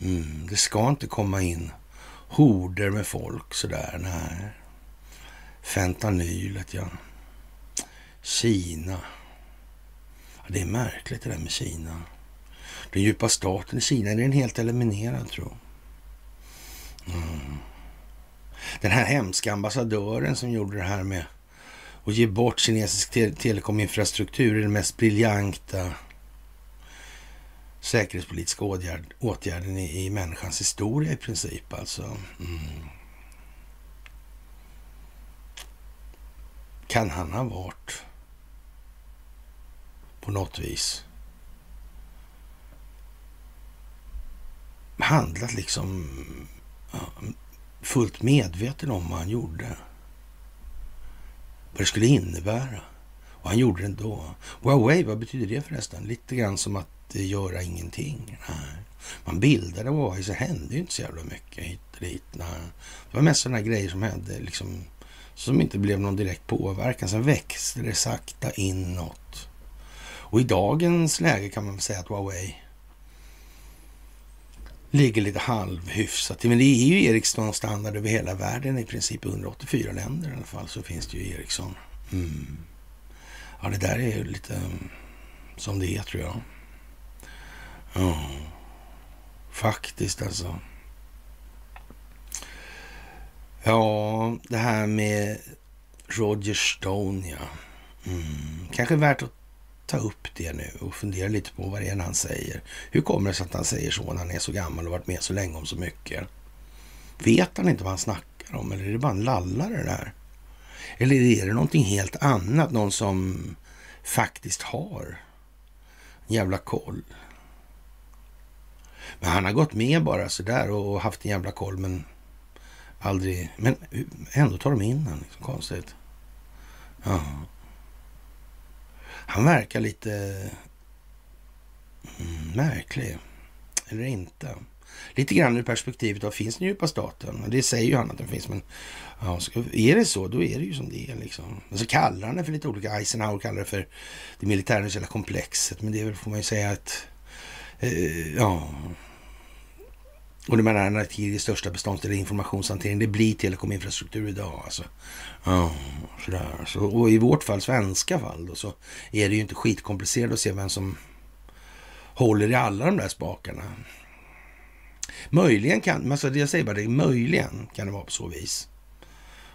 Mm, det ska inte komma in horder med folk sådär. Nej. Fentanylet, ja. Kina. Ja, det är märkligt det där med Kina. Den djupa staten i Kina, är den helt eliminerad tror jag. Mm. Den här hemska ambassadören som gjorde det här med och ge bort kinesisk te telekominfrastruktur är den mest briljanta säkerhetspolitiska åtgärd, åtgärden i, i människans historia i princip. Alltså. Mm. Kan han ha varit på något vis handlat liksom fullt medveten om vad han gjorde? Vad det skulle innebära. Och han gjorde det ändå. Huawei, vad betyder det förresten? Lite grann som att eh, göra ingenting. Nej. Man bildade Huawei så hände ju inte så jävla mycket hit och dit. Nej. Det var mest sådana grejer som hände liksom, som inte blev någon direkt påverkan. Sen växte det sakta inåt. Och i dagens läge kan man säga att Huawei ligger lite halvhyfsat Men det är ju Ericsson standard över hela världen i princip. 184 länder i alla fall så finns det ju Ericsson. Mm. Ja, det där är ju lite mm, som det är tror jag. Ja, faktiskt alltså. Ja, det här med Roger Stone, ja. Mm. Kanske värt att ta upp det nu och fundera lite på vad det är han säger. Hur kommer det sig att han säger så när han är så gammal och varit med så länge om så mycket? Vet han inte vad han snackar om eller är det bara en lallare det där? Eller är det någonting helt annat? Någon som faktiskt har en jävla koll? Men han har gått med bara sådär och haft en jävla koll men aldrig... Men ändå tar de in honom. Liksom, konstigt. Ja. Han verkar lite mm, märklig. Eller inte. Lite grann ur perspektivet av finns den djupa staten? Det säger ju han att den finns, men ja, är det så, då är det ju som det är. Liksom. Men så kallar han det för lite olika. Eisenhower kallar det för det militärindustriella komplexet, men det är väl, får man ju säga, att eh, ja, och du menar när det största beståndsdelen informationshantering, det blir telekominfrastruktur idag alltså. Ja, sådär. Så, och i vårt fall, svenska fall då, så är det ju inte skitkomplicerat att se vem som håller i alla de där spakarna. Möjligen kan, alltså jag säger bara det, möjligen kan det vara på så vis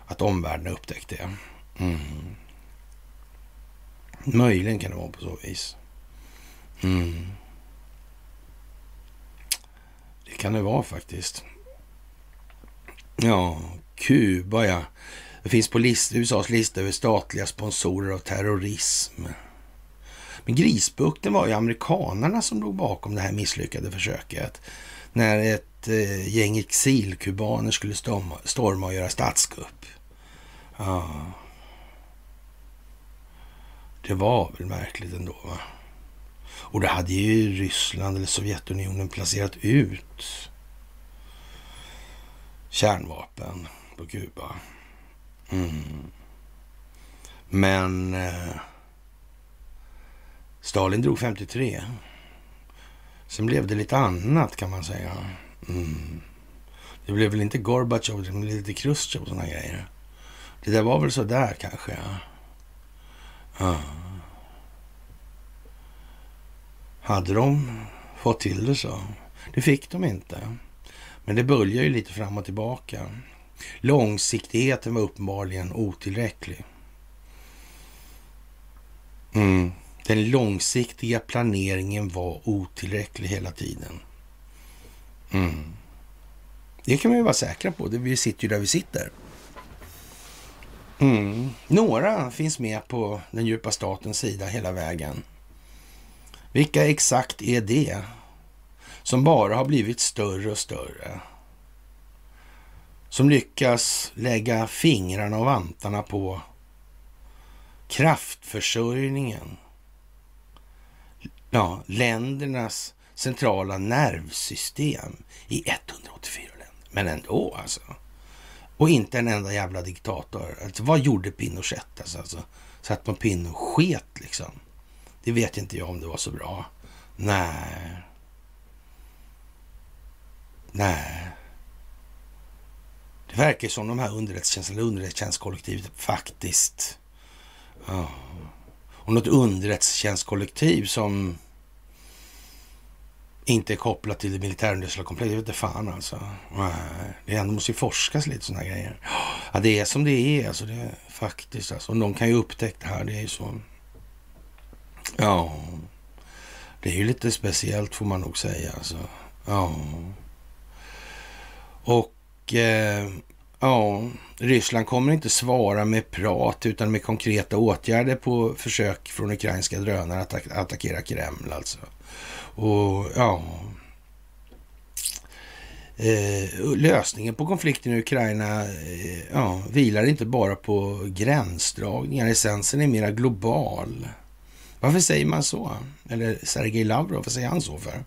att omvärlden har upptäckt det. Mm. Möjligen kan det vara på så vis. Mm. Det kan det vara faktiskt. Ja, Kuba ja. Det finns på list, USAs lista över statliga sponsorer av terrorism. Men Grisbukten var ju amerikanarna som låg bakom det här misslyckade försöket. När ett eh, gäng exilkubaner skulle storma, storma och göra statskupp. Ja. Det var väl märkligt ändå va? Och det hade ju Ryssland eller Sovjetunionen placerat ut kärnvapen på Kuba. Mm. Men eh, Stalin drog 53. Sen blev det lite annat kan man säga. Mm. Det blev väl inte Gorbatjov, det blev lite Chrusjtjov och sådana grejer. Det där var väl sådär kanske. Ja. ja. Hade de fått till det så? Det fick de inte. Men det böljar ju lite fram och tillbaka. Långsiktigheten var uppenbarligen otillräcklig. Mm. Den långsiktiga planeringen var otillräcklig hela tiden. Mm. Det kan man ju vara säkra på. Vi sitter ju där vi sitter. Mm. Några finns med på den djupa statens sida hela vägen. Vilka exakt är det? Som bara har blivit större och större. Som lyckas lägga fingrarna och vantarna på kraftförsörjningen. Ja, ländernas centrala nervsystem i 184 länder. Men ändå alltså. Och inte en enda jävla diktator. Alltså, vad gjorde Pinochet? Alltså, alltså, satt man pinn pinne och sket liksom. Det vet inte jag om det var så bra. Nej. Nej. Det verkar som de här underrättelsetjänsterna, underrättelsetjänstkollektivet faktiskt... Ja. Och något underrättelsetjänstkollektiv som inte är kopplat till det militärindustriella komplexet. Det vet fan alltså. Nej, det ändå måste ju forskas lite sådana grejer. Ja, det är som det är alltså. Det är faktiskt alltså. Och de kan ju upptäcka det här. Det är ju så. Ja, det är ju lite speciellt får man nog säga alltså. Ja. Och eh, ja, Ryssland kommer inte svara med prat utan med konkreta åtgärder på försök från ukrainska drönare att attackera Kreml alltså. Och ja... Eh, lösningen på konflikten i Ukraina eh, ja, vilar inte bara på gränsdragningar. Essensen är mera global. Varför säger man så? Eller Sergej Lavrov, vad säger han så för?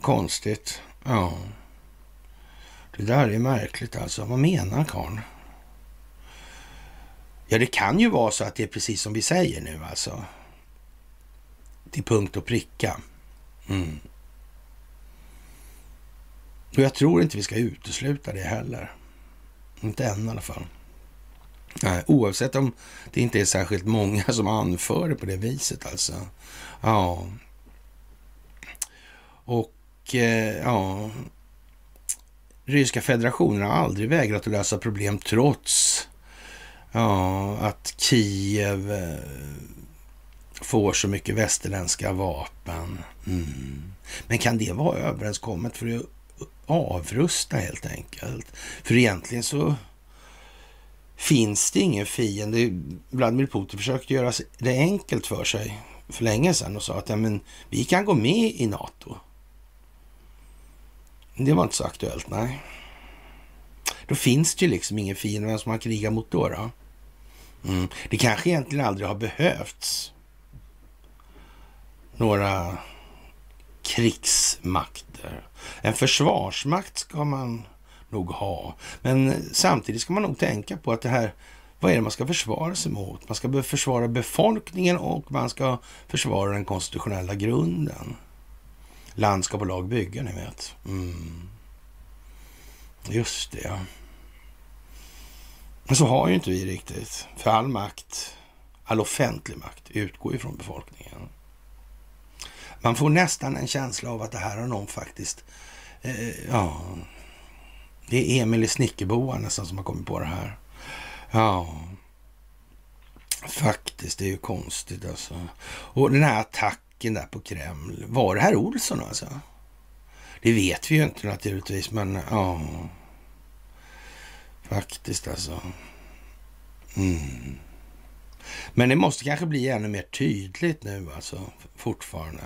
Konstigt. Ja. Det där är märkligt alltså. Vad menar karln? Ja, det kan ju vara så att det är precis som vi säger nu alltså. Till punkt och pricka. Mm. Och jag tror inte vi ska utesluta det heller. Inte än i alla fall. Nej, oavsett om det inte är särskilt många som anför det på det viset alltså. Ja. Och eh, ja, Ryska federationen har aldrig vägrat att lösa problem trots ja, att Kiev eh, får så mycket västerländska vapen. Mm. Men kan det vara överenskommet för att avrusta helt enkelt? För egentligen så finns det ingen fiende. Vladimir Putin försökte göra det enkelt för sig för länge sedan och sa att ja, men, vi kan gå med i NATO. Det var inte så aktuellt, nej. Då finns det ju liksom ingen fiende, vem som man krigar mot då? då? Mm. Det kanske egentligen aldrig har behövts några krigsmakter. En försvarsmakt ska man nog ha. Men samtidigt ska man nog tänka på att det här, vad är det man ska försvara sig mot? Man ska försvara befolkningen och man ska försvara den konstitutionella grunden. Landskap och lag bygga, ni vet. Mm. Just det. Men så har ju inte vi riktigt. För all makt, all offentlig makt, utgår ju från befolkningen. Man får nästan en känsla av att det här har någon faktiskt, eh, ja, det är Emil i Snickerboa nästan som har kommit på det här. Ja, faktiskt, det är ju konstigt alltså. Och den här attacken där på Kreml, var det här Olsson alltså? Det vet vi ju inte naturligtvis, men ja. Faktiskt alltså. Mm. Men det måste kanske bli ännu mer tydligt nu alltså, fortfarande.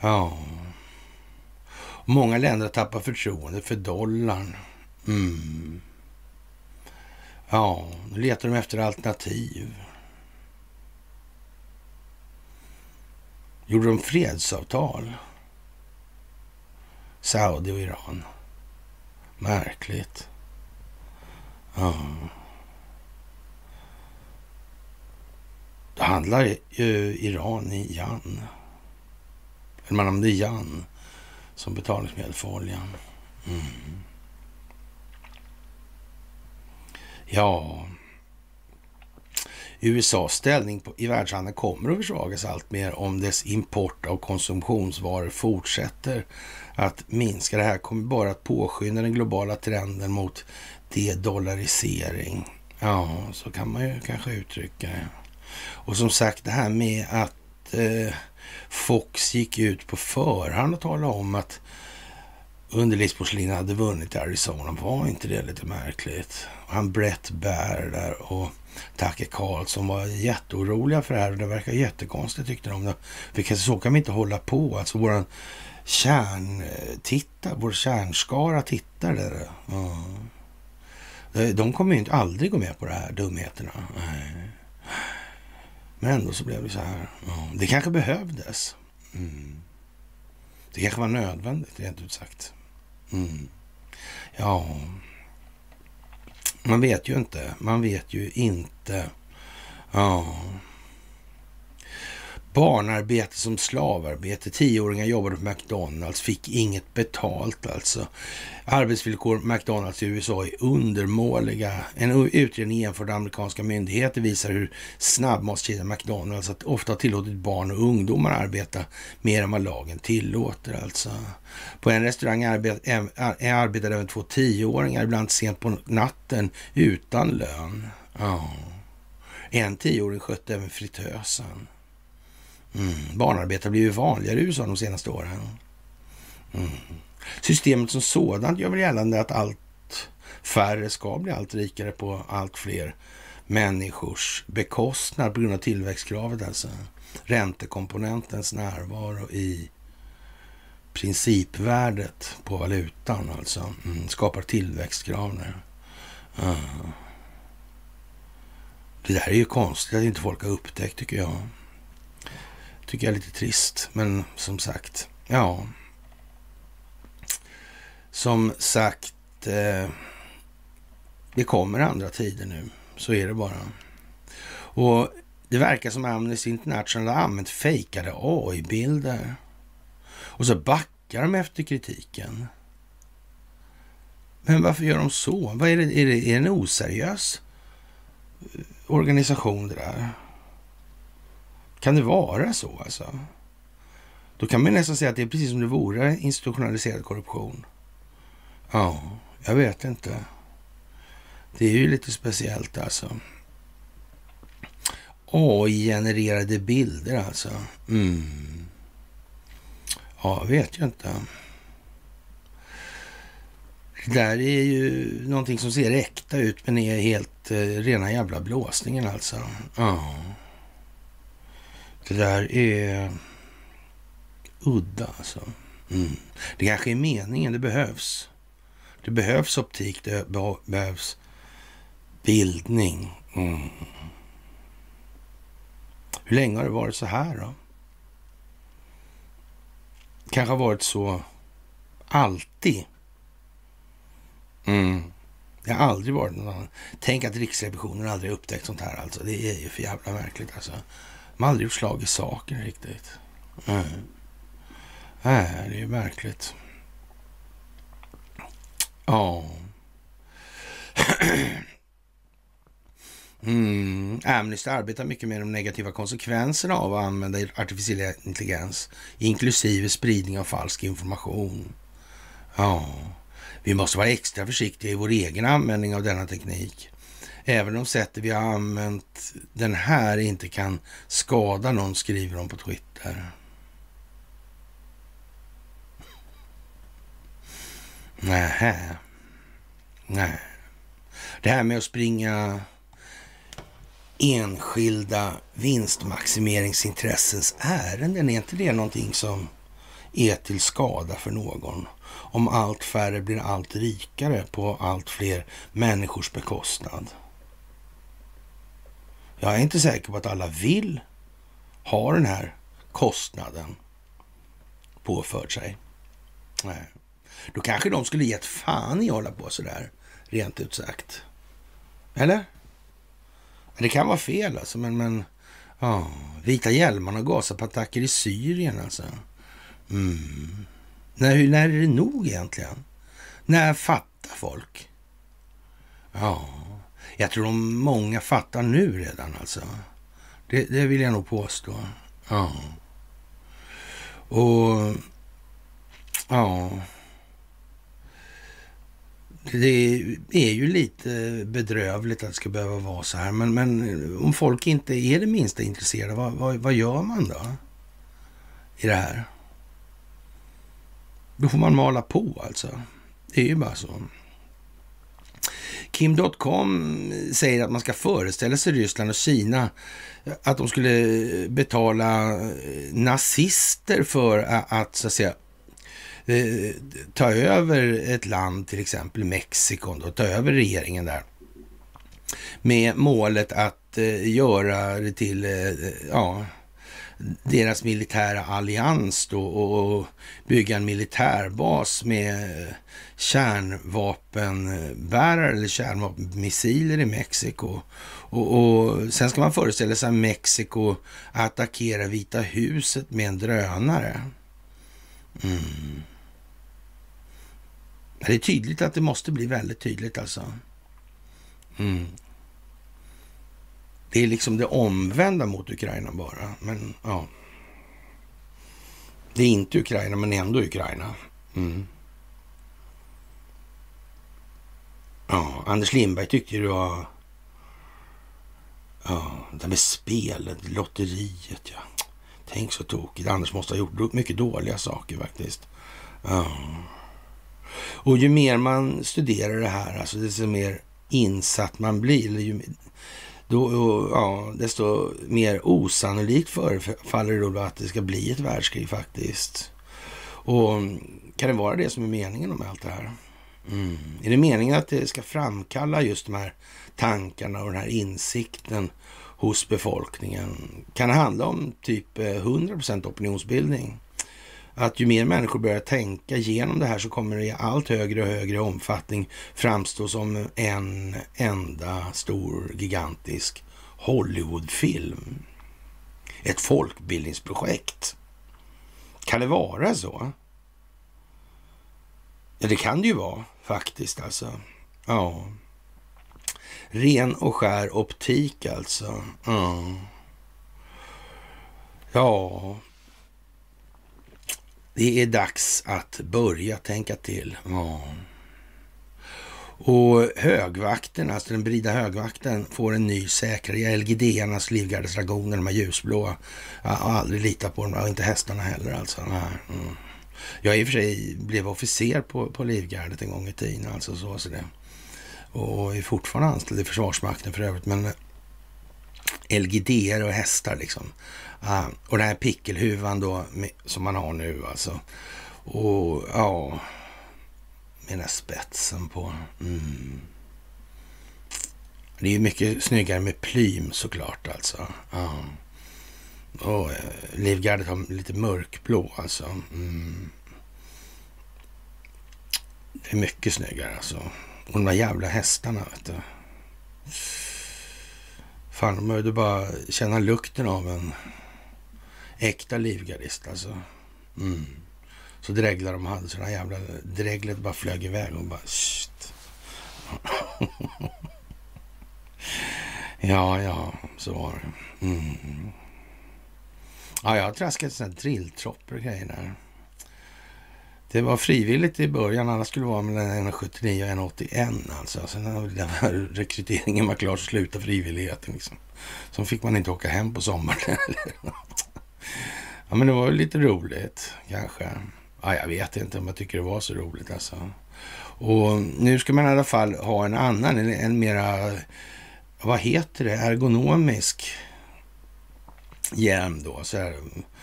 Ja. Många länder har tappat förtroende för dollarn. Mm. Ja, nu letar de efter alternativ. Gjorde de fredsavtal? Saudi och Iran. Märkligt. Ja. Då handlar ju Iran i Jan. Eller man använder Jan som betalningsmedel för oljan. Mm. Ja, USAs ställning i världshandeln kommer att försvagas allt mer om dess import av konsumtionsvaror fortsätter att minska. Det här kommer bara att påskynda den globala trenden mot de-dollarisering. Ja, så kan man ju kanske uttrycka det. Och som sagt, det här med att eh, Fox gick ut på förhand och talade om att underlivsporslin hade vunnit i Arizona. Var inte det lite märkligt? Han Brett Bär där och Tacke Karlsson var jätteoroliga för det här och det verkar jättekonstigt tyckte de. För så kan vi inte hålla på. Alltså våran kärntittare, vår kärnskara tittare. Ja. De kommer ju inte aldrig gå med på de här dumheterna. Nej. Men ändå så blev det så här. Det kanske behövdes. Mm. Det kanske var nödvändigt, rent ut sagt. Mm. Ja, man vet ju inte. Man vet ju inte. Ja. Barnarbete som slavarbete. Tioåringar jobbade på McDonalds, fick inget betalt alltså. Arbetsvillkor McDonalds i USA är undermåliga. En utredning jämförd med amerikanska myndigheter visar hur snabbmatskedjan McDonalds att ofta har tillåtit barn och ungdomar att arbeta mer än vad lagen tillåter alltså. På en restaurang arbetade även två tioåringar ibland sent på natten utan lön. Ja. En tioåring skötte även fritösen. Mm. Barnarbete har blivit vanligare i USA de senaste åren. Mm. Systemet som sådant gör väl gällande att allt färre ska bli allt rikare på allt fler människors bekostnad på grund av tillväxtkravet. Alltså. Räntekomponentens närvaro i principvärdet på valutan alltså. Mm. Skapar tillväxtkrav nu. Mm. Ah. Det där är ju konstigt att inte folk har upptäckt tycker jag. Tycker jag är lite trist, men som sagt, ja. Som sagt, eh, det kommer andra tider nu. Så är det bara. Och det verkar som Amnesty International har använt fejkade AI-bilder. Och så backar de efter kritiken. Men varför gör de så? Vad är, det, är, det, är det en oseriös eh, organisation det där? Kan det vara så alltså? Då kan man nästan säga att det är precis som det vore institutionaliserad korruption. Ja, jag vet inte. Det är ju lite speciellt alltså. AI-genererade bilder alltså. Mm. Ja, jag vet ju inte. Det där är ju någonting som ser äkta ut men är helt eh, rena jävla blåsningen alltså. Ja. Det där är udda alltså. Mm. Det kanske är meningen, det behövs. Det behövs optik, det behövs bildning. Mm. Hur länge har det varit så här då? kanske har varit så alltid. Mm. Det har aldrig varit någon annan. Tänk att Riksrevisionen aldrig upptäckt sånt här alltså. Det är ju för jävla märkligt alltså. De har aldrig gjort slag i saken riktigt. Nej, Nej det är ju märkligt. Ja. Mm. Amnesty arbetar mycket med de negativa konsekvenserna av att använda artificiell intelligens, inklusive spridning av falsk information. Ja, vi måste vara extra försiktiga i vår egen användning av denna teknik. Även om sättet vi har använt den här inte kan skada någon, skriver de på Twitter. Nähä. Nej. Det här med att springa enskilda vinstmaximeringsintressens ärenden, är inte det någonting som är till skada för någon? Om allt färre blir allt rikare på allt fler människors bekostnad. Jag är inte säker på att alla vill ha den här kostnaden påförd sig. Nej. Då kanske de skulle gett fan i att hålla på sådär, rent ut sagt. Eller? Det kan vara fel alltså, men, men Ja, vita hjälmarna och gasapattacker i Syrien alltså. Mm. När, när är det nog egentligen? När fattar folk? Ja, jag tror de många fattar nu redan alltså. Det, det vill jag nog påstå. Ja. Och ja. Det är ju lite bedrövligt att det ska behöva vara så här. Men, men om folk inte är det minsta intresserade, vad, vad, vad gör man då? I det här? Då får man mala på alltså. Det är ju bara så. Kim.com säger att man ska föreställa sig Ryssland och Kina eh, att de skulle eh, betala eh, nazister för att, så att säga, ta över ett land, till exempel Mexiko, då, ta över regeringen där. Med målet att göra det till, ja, deras militära allians då och bygga en militärbas med eh, kärnvapenbärare eller kärnvapenmissiler i Mexiko. Och, och, sen ska man föreställa sig Mexiko attackera Vita huset med en drönare. Mm. Det är tydligt att det måste bli väldigt tydligt alltså. Mm. Det är liksom det omvända mot Ukraina bara. Men ja. Det är inte Ukraina, men ändå Ukraina. Mm. Ja, Anders Lindberg tyckte ju det var... Ja, det där med spelet, lotteriet, ja. Tänk så tokigt. Anders måste ha gjort mycket dåliga saker faktiskt. Ja. Och ju mer man studerar det här, alltså desto mer insatt man blir, eller ju, då, ja, desto mer osannolikt förefaller det då att det ska bli ett världskrig faktiskt. Och kan det vara det som är meningen med allt det här? Mm. Är det meningen att det ska framkalla just de här tankarna och den här insikten hos befolkningen? Kan det handla om typ eh, 100% opinionsbildning? Att ju mer människor börjar tänka genom det här så kommer det i allt högre och högre omfattning framstå som en enda stor gigantisk Hollywoodfilm. Ett folkbildningsprojekt. Kan det vara så? Ja, det kan det ju vara faktiskt alltså. Ja. Ren och skär optik alltså. Ja. Ja, det är dags att börja tänka till. Ja. Och högvakten, alltså den brida högvakten, får en ny säkrare. LGD-arnas livgardesdragoner, de här ljusblåa. Jag har aldrig litat på dem, och inte hästarna heller alltså. Mm. Jag i och för sig blev officer på, på Livgardet en gång i tiden, alltså så, så det. Och är fortfarande anställd i Försvarsmakten för övrigt, men LGD och hästar liksom. Uh, och den här pickelhuvan då med, som man har nu alltså. Och ja, med den här spetsen på. Mm. Det är ju mycket snyggare med plym såklart alltså. Uh. Och eh, Livgardet har lite mörkblå alltså. Mm. Det är mycket snyggare alltså. Och de där jävla hästarna vet du. Fan, de behövde bara känna lukten av en äkta livgardist alltså. Mm. Så dreglar de hade, så jävla dreglet bara flög iväg och bara shit. ja, ja, så var det. Mm. Ja, jag har traskat sådana drilltroppor och grejer där. Det var frivilligt i början, alla skulle vara mellan 1,79 och 1,81 alltså. Sen när rekryteringen var klar så slutade frivilligheten liksom. Så fick man inte åka hem på sommaren. ja, men det var lite roligt kanske. Ja, jag vet inte om jag tycker det var så roligt alltså. Och nu ska man i alla fall ha en annan, en, en mera, vad heter det, ergonomisk hjälm då. Så här,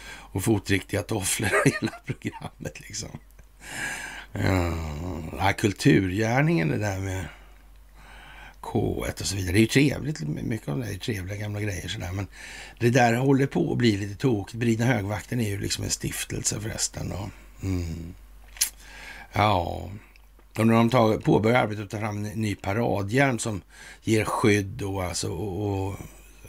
och fotriktiga tofflor och hela programmet liksom. Ja, kulturgärningen det där med K1 och så vidare. Det är ju trevligt, mycket av det är trevliga gamla grejer sådär. Men det där håller på att bli lite tokigt. Bridna högvakten är ju liksom en stiftelse förresten. Då. Mm. Ja, och när de tar, påbörjar arbetet att ta fram en ny paradhjälm som ger skydd och, alltså, och, och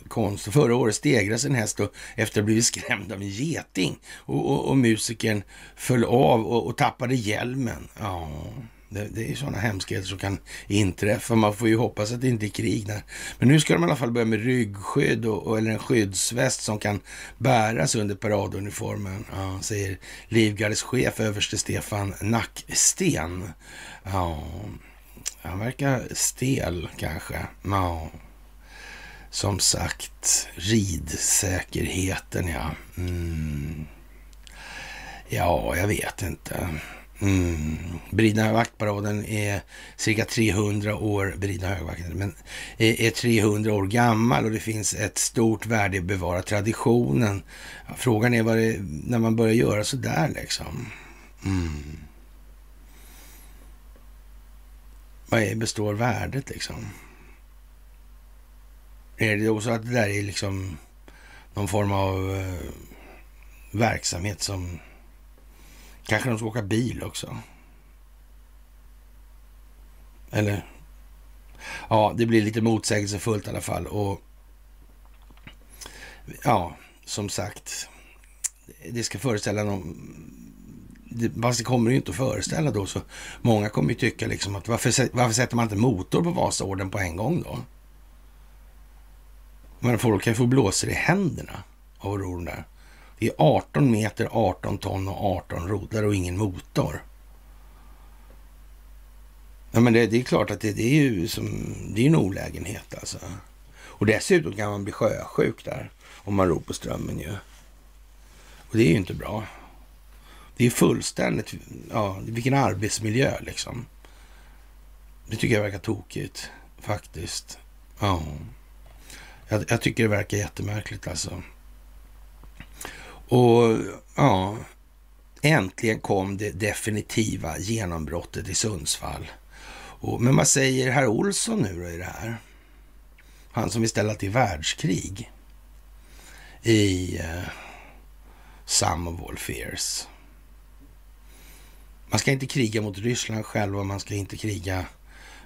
konst. Förra året stegrades en häst och efter att ha blivit skrämd av en geting. Och, och, och musikern föll av och, och tappade hjälmen. Ja, det, det är sådana hemskheter som kan inträffa. Man får ju hoppas att det inte är krig där. Men nu ska de i alla fall börja med ryggskydd och, och eller en skyddsväst som kan bäras under paraduniformen, ja, säger Livgardets chef överste Stefan Nacksten. Ja, han verkar stel kanske. Ja. Som sagt, ridsäkerheten ja. Mm. Ja, jag vet inte. Mm. Bridna vaktparaden är cirka 300 år, Bridna högvakten, men är, 300 år gammal och det finns ett stort värde i att bevara traditionen. Frågan är vad det, när man börjar göra så där liksom. Mm. Vad är, består värdet liksom? Är det då så att det där är liksom någon form av eh, verksamhet som Kanske de ska åka bil också. Eller? Ja, det blir lite motsägelsefullt i alla fall. Och ja, som sagt, det ska föreställa någon... Fast det kommer ju inte att föreställa då, så många kommer ju tycka liksom att varför, varför sätter man inte motor på Vasaorden på en gång då? Men folk kan ju få blåsor i händerna av att ro där. Det är 18 meter, 18 ton och 18 roddar och ingen motor. Ja, men det, det, är klart att det, det, är ju som, det är en olägenhet alltså. Och dessutom kan man bli sjösjuk där om man ror på strömmen ju. Och det är ju inte bra. Det är fullständigt, ja, vilken arbetsmiljö liksom. Det tycker jag verkar tokigt faktiskt. Ja. Jag, jag tycker det verkar jättemärkligt alltså. Och ja, äntligen kom det definitiva genombrottet i Sundsvall. Och, men vad säger herr Olsson nu då i det här? Han som vill ställa till världskrig i eh, Some of all fears. Man ska inte kriga mot Ryssland själv och man ska inte kriga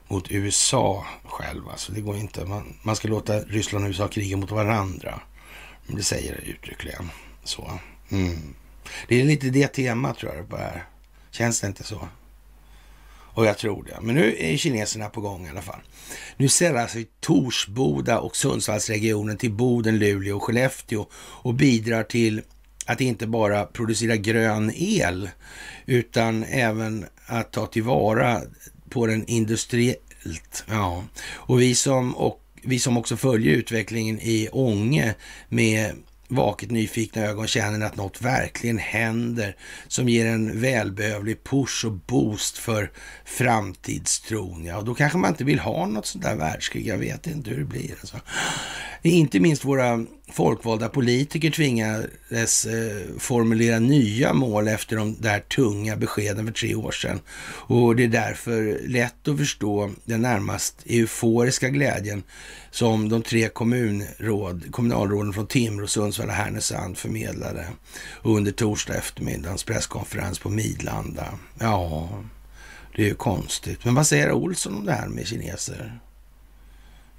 mot USA själv. Alltså det går inte. Man, man ska låta Ryssland och USA kriga mot varandra. Det säger det uttryckligen. Så. Mm. Det är lite det temat tror jag det. Känns det inte så? Och jag tror det. Men nu är kineserna på gång i alla fall. Nu säljer sig Torsboda och Sundsvallsregionen till Boden, Luleå och Skellefteå och bidrar till att inte bara producera grön el utan även att ta tillvara på den industriellt. Ja. Och vi som, och vi som också följer utvecklingen i Ånge med vaket nyfikna ögon känner att något verkligen händer som ger en välbehövlig push och boost för framtidstron. Ja, och då kanske man inte vill ha något sånt där världskrig. Jag vet inte hur det blir. Alltså. Inte minst våra folkvalda politiker tvingades eh, formulera nya mål efter de där tunga beskeden för tre år sedan. Och det är därför lätt att förstå den närmast euforiska glädjen som de tre kommunråd, kommunalråden från Timrå, Sundsvall och Härnösand förmedlade under torsdag eftermiddagens presskonferens på Midlanda. Ja, det är ju konstigt. Men vad säger Olsson om det här med kineser?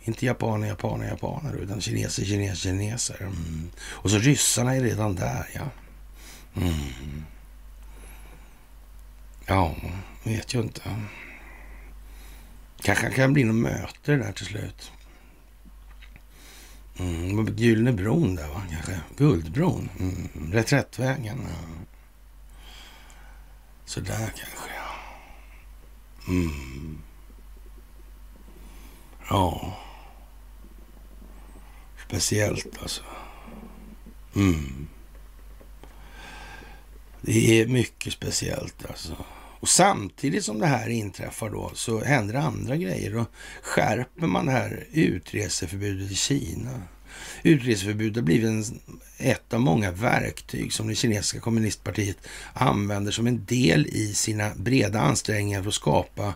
Inte japaner, japaner, japaner, utan kineser, kineser, kineser. Mm. Och så ryssarna är redan där, ja. Mm. Ja, vet ju inte. Kanske kan bli något möte där till slut. Mm, Gyllene bron där va, kanske. Guldbron. Mm. Reträttvägen. Ja. Sådär kanske ja. Mm. Ja. Speciellt alltså. Mm. Det är mycket speciellt alltså. Och samtidigt som det här inträffar då så händer andra grejer. Då skärper man det här utreseförbudet i Kina. Utreseförbud har blivit en, ett av många verktyg som det kinesiska kommunistpartiet använder som en del i sina breda ansträngningar för att skapa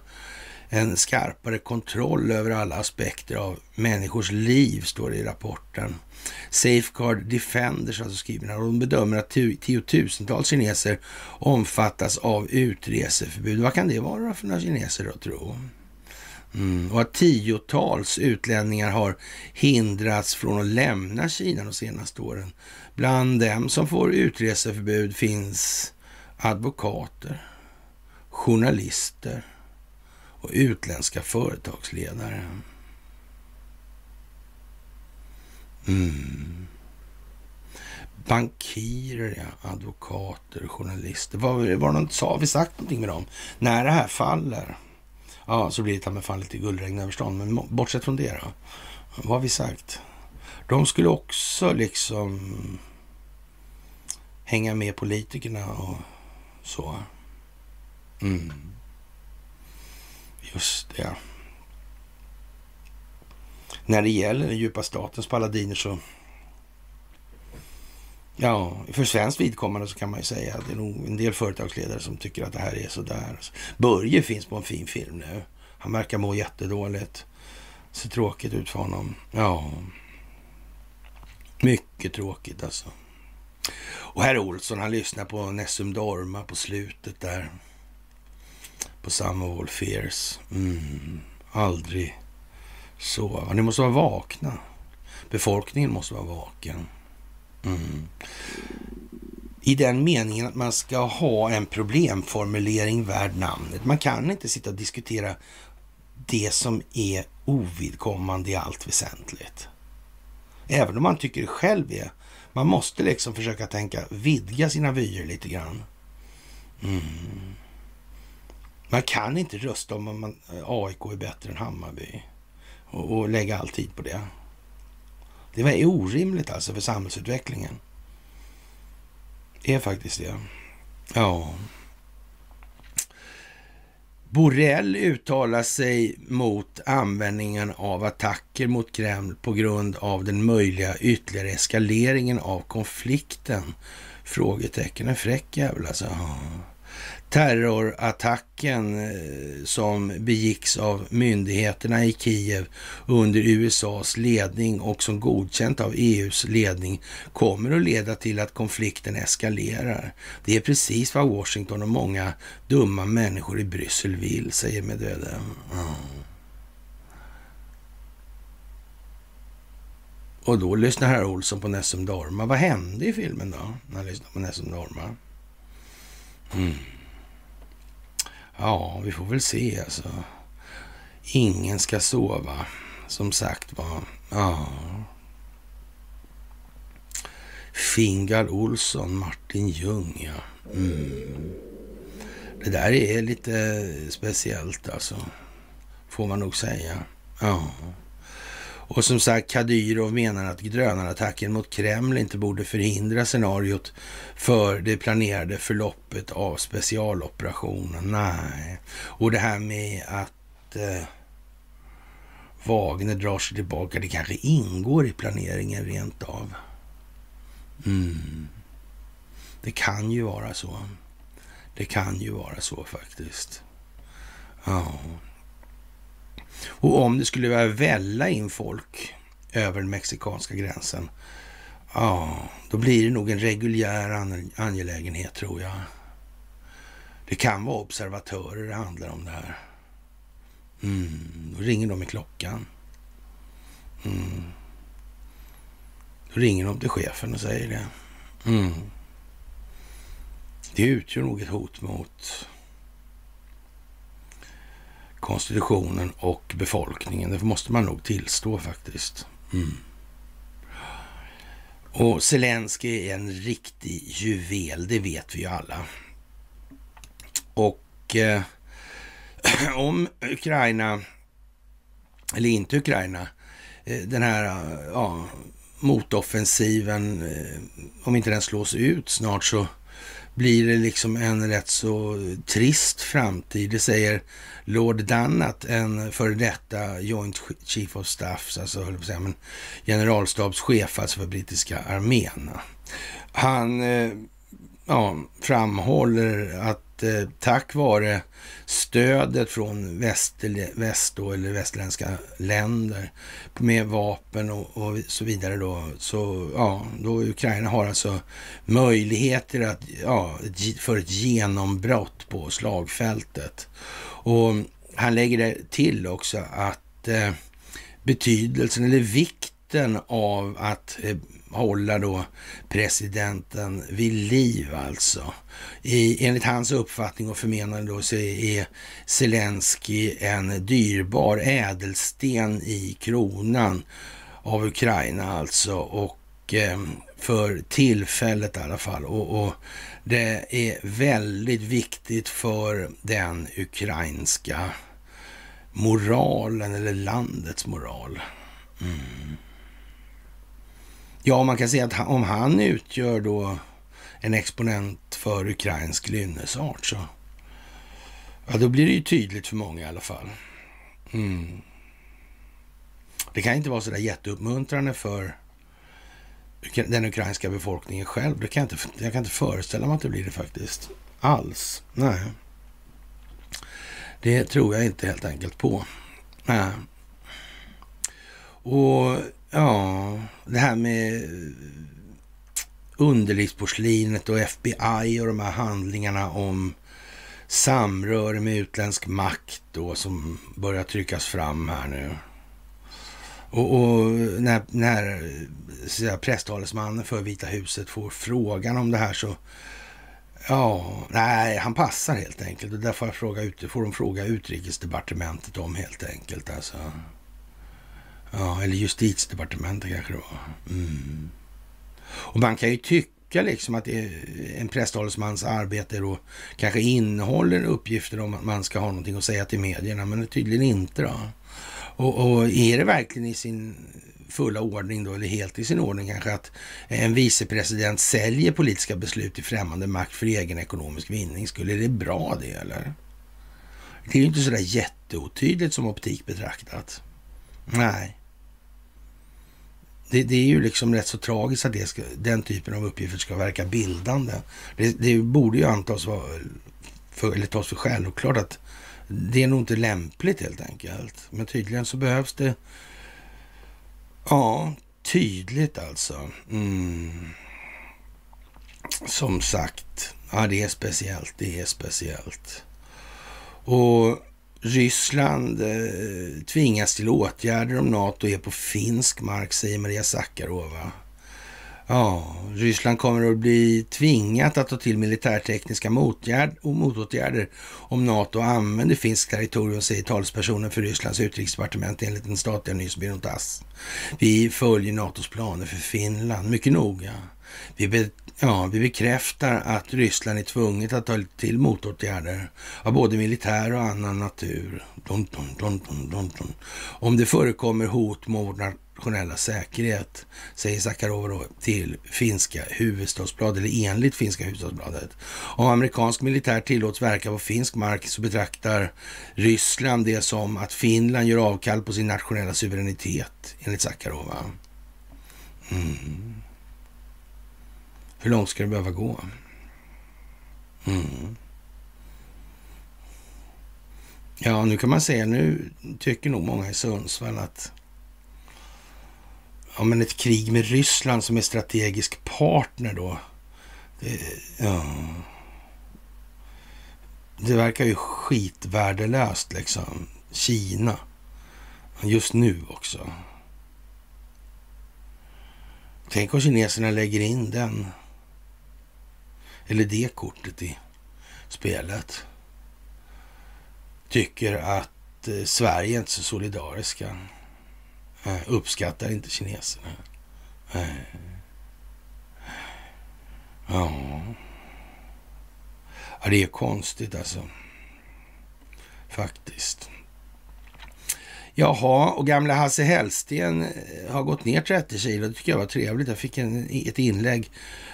en skarpare kontroll över alla aspekter av människors liv, står det i rapporten. Safeguard Defenders, alltså skriver här, och de bedömer att tiotusentals kineser omfattas av utreseförbud. Vad kan det vara för några kineser då, tro? Mm. Och att tiotals utlänningar har hindrats från att lämna Kina de senaste åren. Bland dem som får utreseförbud finns advokater, journalister och utländska företagsledare. Mm. Bankirer, ja. advokater, journalister. Vad var det något, har vi sagt någonting med dem? När det här faller, ja, så blir det ta med fan lite guldregn över stan. Men bortsett från det då, vad har vi sagt? De skulle också liksom hänga med politikerna och så. Mm. Just det. När det gäller den djupa statens paladiner så Ja, för svenskt vidkommande så kan man ju säga att det är nog en del företagsledare som tycker att det här är sådär. Börje finns på en fin film nu. Han verkar må jättedåligt. Ser tråkigt ut för honom. Ja, mycket tråkigt alltså. Och herr Olsson, han lyssnar på Nessum Dorma på slutet där. På Summer All Fears. Mm, aldrig sova. Ni måste vara vakna. Befolkningen måste vara vaken. Mm. I den meningen att man ska ha en problemformulering värd namnet. Man kan inte sitta och diskutera det som är ovidkommande i allt väsentligt. Även om man tycker det själv är. Man måste liksom försöka tänka, vidga sina vyer lite grann. Mm. Man kan inte rösta om man, eh, AIK är bättre än Hammarby och, och lägga all tid på det. Det var orimligt alltså för samhällsutvecklingen. Det är faktiskt det. Ja. Borrell uttalar sig mot användningen av attacker mot Kreml på grund av den möjliga ytterligare eskaleringen av konflikten. Frågetecken. En fräck jävel alltså. Ja terrorattacken eh, som begicks av myndigheterna i Kiev under USAs ledning och som godkänt av EUs ledning kommer att leda till att konflikten eskalerar. Det är precis vad Washington och många dumma människor i Bryssel vill, säger Medvedev. Mm. Och då lyssnar herr Olsson på Nessum Dorma. Vad hände i filmen då, när han lyssnade på Nessum Dorma? Mm. Ja, vi får väl se alltså. Ingen ska sova, som sagt var. Ja. Fingal Olsson, Martin Ljung, ja. Mm. Det där är lite speciellt alltså. Får man nog säga. Ja. Och som sagt, Kadyrov menar att drönarattacken mot Kreml inte borde förhindra scenariot för det planerade förloppet av specialoperationen. Nej. Och det här med att eh, Wagner drar sig tillbaka, det kanske ingår i planeringen rent av. Mm. Det kan ju vara så. Det kan ju vara så faktiskt. Ja. Och om det skulle börja välla in folk över den mexikanska gränsen, ja, då blir det nog en reguljär angelägenhet tror jag. Det kan vara observatörer det handlar om det här. Mm, då ringer de i klockan. Mm. Då ringer de till chefen och säger det. Mm. Det utgör nog ett hot mot konstitutionen och befolkningen. Det måste man nog tillstå faktiskt. Mm. Och Zelensky är en riktig juvel, det vet vi ju alla. Och eh, om Ukraina, eller inte Ukraina, eh, den här eh, ja, motoffensiven, eh, om inte den slås ut snart så blir det liksom en rätt så trist framtid. Det säger Lord Dannat, en före detta Joint Chief of Staff, alltså höll på säga, men generalstabschef alltså för brittiska armén. Han eh, ja, framhåller att eh, tack vare stödet från väst, väst då, eller västerländska länder med vapen och, och, så vidare då, så ja, då Ukraina har alltså möjligheter att, ja, för ett genombrott på slagfältet. Och han lägger det till också att eh, betydelsen eller vikten av att eh, hålla då presidenten vid liv alltså. I, enligt hans uppfattning och förmenande då så är Zelensky en dyrbar ädelsten i kronan av Ukraina alltså och eh, för tillfället i alla fall. Och, och, det är väldigt viktigt för den ukrainska moralen eller landets moral. Mm. Ja, man kan säga att om han utgör då en exponent för ukrainsk lynnesart så ja, då blir det ju tydligt för många i alla fall. Mm. Det kan inte vara så där jätteuppmuntrande för den ukrainska befolkningen själv. Det kan jag, inte, jag kan inte föreställa mig att det blir det faktiskt. Alls. Nej. Det tror jag inte helt enkelt på. Nej. Och ja, det här med eh, underlivsporslinet och FBI och de här handlingarna om samröre med utländsk makt då som börjar tryckas fram här nu. Och, och när, när presstalesmannen för Vita huset får frågan om det här så Ja, nej, han passar helt enkelt. Och där får, jag fråga får de fråga utrikesdepartementet om helt enkelt. Alltså. Ja, eller justitiedepartementet kanske det var. Mm. Och man kan ju tycka liksom att en presstalesmans arbete då kanske innehåller uppgifter om att man ska ha någonting att säga till medierna, men tydligen inte då. Och, och är det verkligen i sin fulla ordning då, eller helt i sin ordning kanske, att en vicepresident säljer politiska beslut till främmande makt för egen ekonomisk vinning. Skulle det bra det eller? Det är ju inte sådär jätteotydligt som optik betraktat. Nej. Det, det, är ju liksom rätt så tragiskt att det ska, den typen av uppgifter ska verka bildande. Det, det borde ju antas vara, för, eller tas för självklart att det är nog inte lämpligt helt enkelt. Men tydligen så behövs det Ja, tydligt alltså. Mm. Som sagt, ja det är speciellt, det är speciellt. Och Ryssland eh, tvingas till åtgärder om NATO är på finsk mark, säger Maria Sakarova. Ja, Ryssland kommer att bli tvingat att ta till militärtekniska motåtgärder om NATO använder finskt territorium, säger talespersonen för Rysslands utrikesdepartement enligt den statliga nyhetsbyrån TASS. Vi följer NATOs planer för Finland mycket noga. Vi, be, ja, vi bekräftar att Ryssland är tvunget att ta till motåtgärder av både militär och annan natur. Dun, dun, dun, Om det förekommer hot mot nationella säkerhet, säger Sakharov till finska huvudstadsbladet, eller enligt finska huvudstadsbladet. Om amerikansk militär tillåts verka på finsk mark så betraktar Ryssland det som att Finland gör avkall på sin nationella suveränitet, enligt Sakharov. Mm. Hur långt ska det behöva gå? Mm. Ja, nu kan man säga, nu tycker nog många i Sundsvall att ja, men ett krig med Ryssland som är strategisk partner då. Det, ja. det verkar ju skitvärdelöst liksom. Kina. Just nu också. Tänk om kineserna lägger in den. Eller det kortet i spelet. Tycker att eh, Sverige är inte så solidariska. Eh, uppskattar inte kineserna. Eh. Ja. ja, det är konstigt alltså. Faktiskt. Jaha, och gamla Hasse Hellsten eh, har gått ner 30 kilo. Det tycker jag var trevligt. Jag fick en, ett inlägg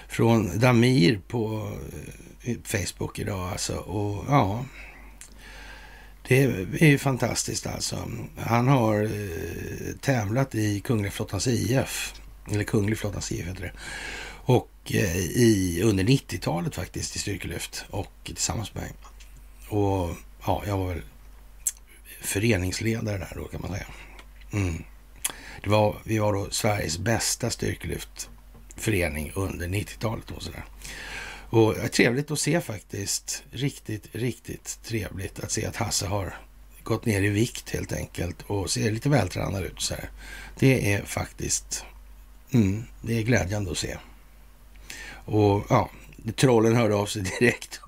från Damir på eh, Facebook idag alltså. Och ja, det är ju fantastiskt alltså. Han har eh, tävlat i Kungliga Flottans IF, eller Kunglig Flottans IF heter det. Och eh, i, under 90-talet faktiskt i styrkelyft och tillsammans med mig. Och ja, jag var väl föreningsledare där då kan man säga. Mm. Det var, vi var då Sveriges bästa styrkelyftförening under 90-talet och sådär. Och trevligt att se faktiskt. Riktigt, riktigt trevligt att se att Hasse har gått ner i vikt helt enkelt och ser lite vältränad ut. Så här. Det är faktiskt mm, det är glädjande att se. Och ja, trollen hörde av sig direkt.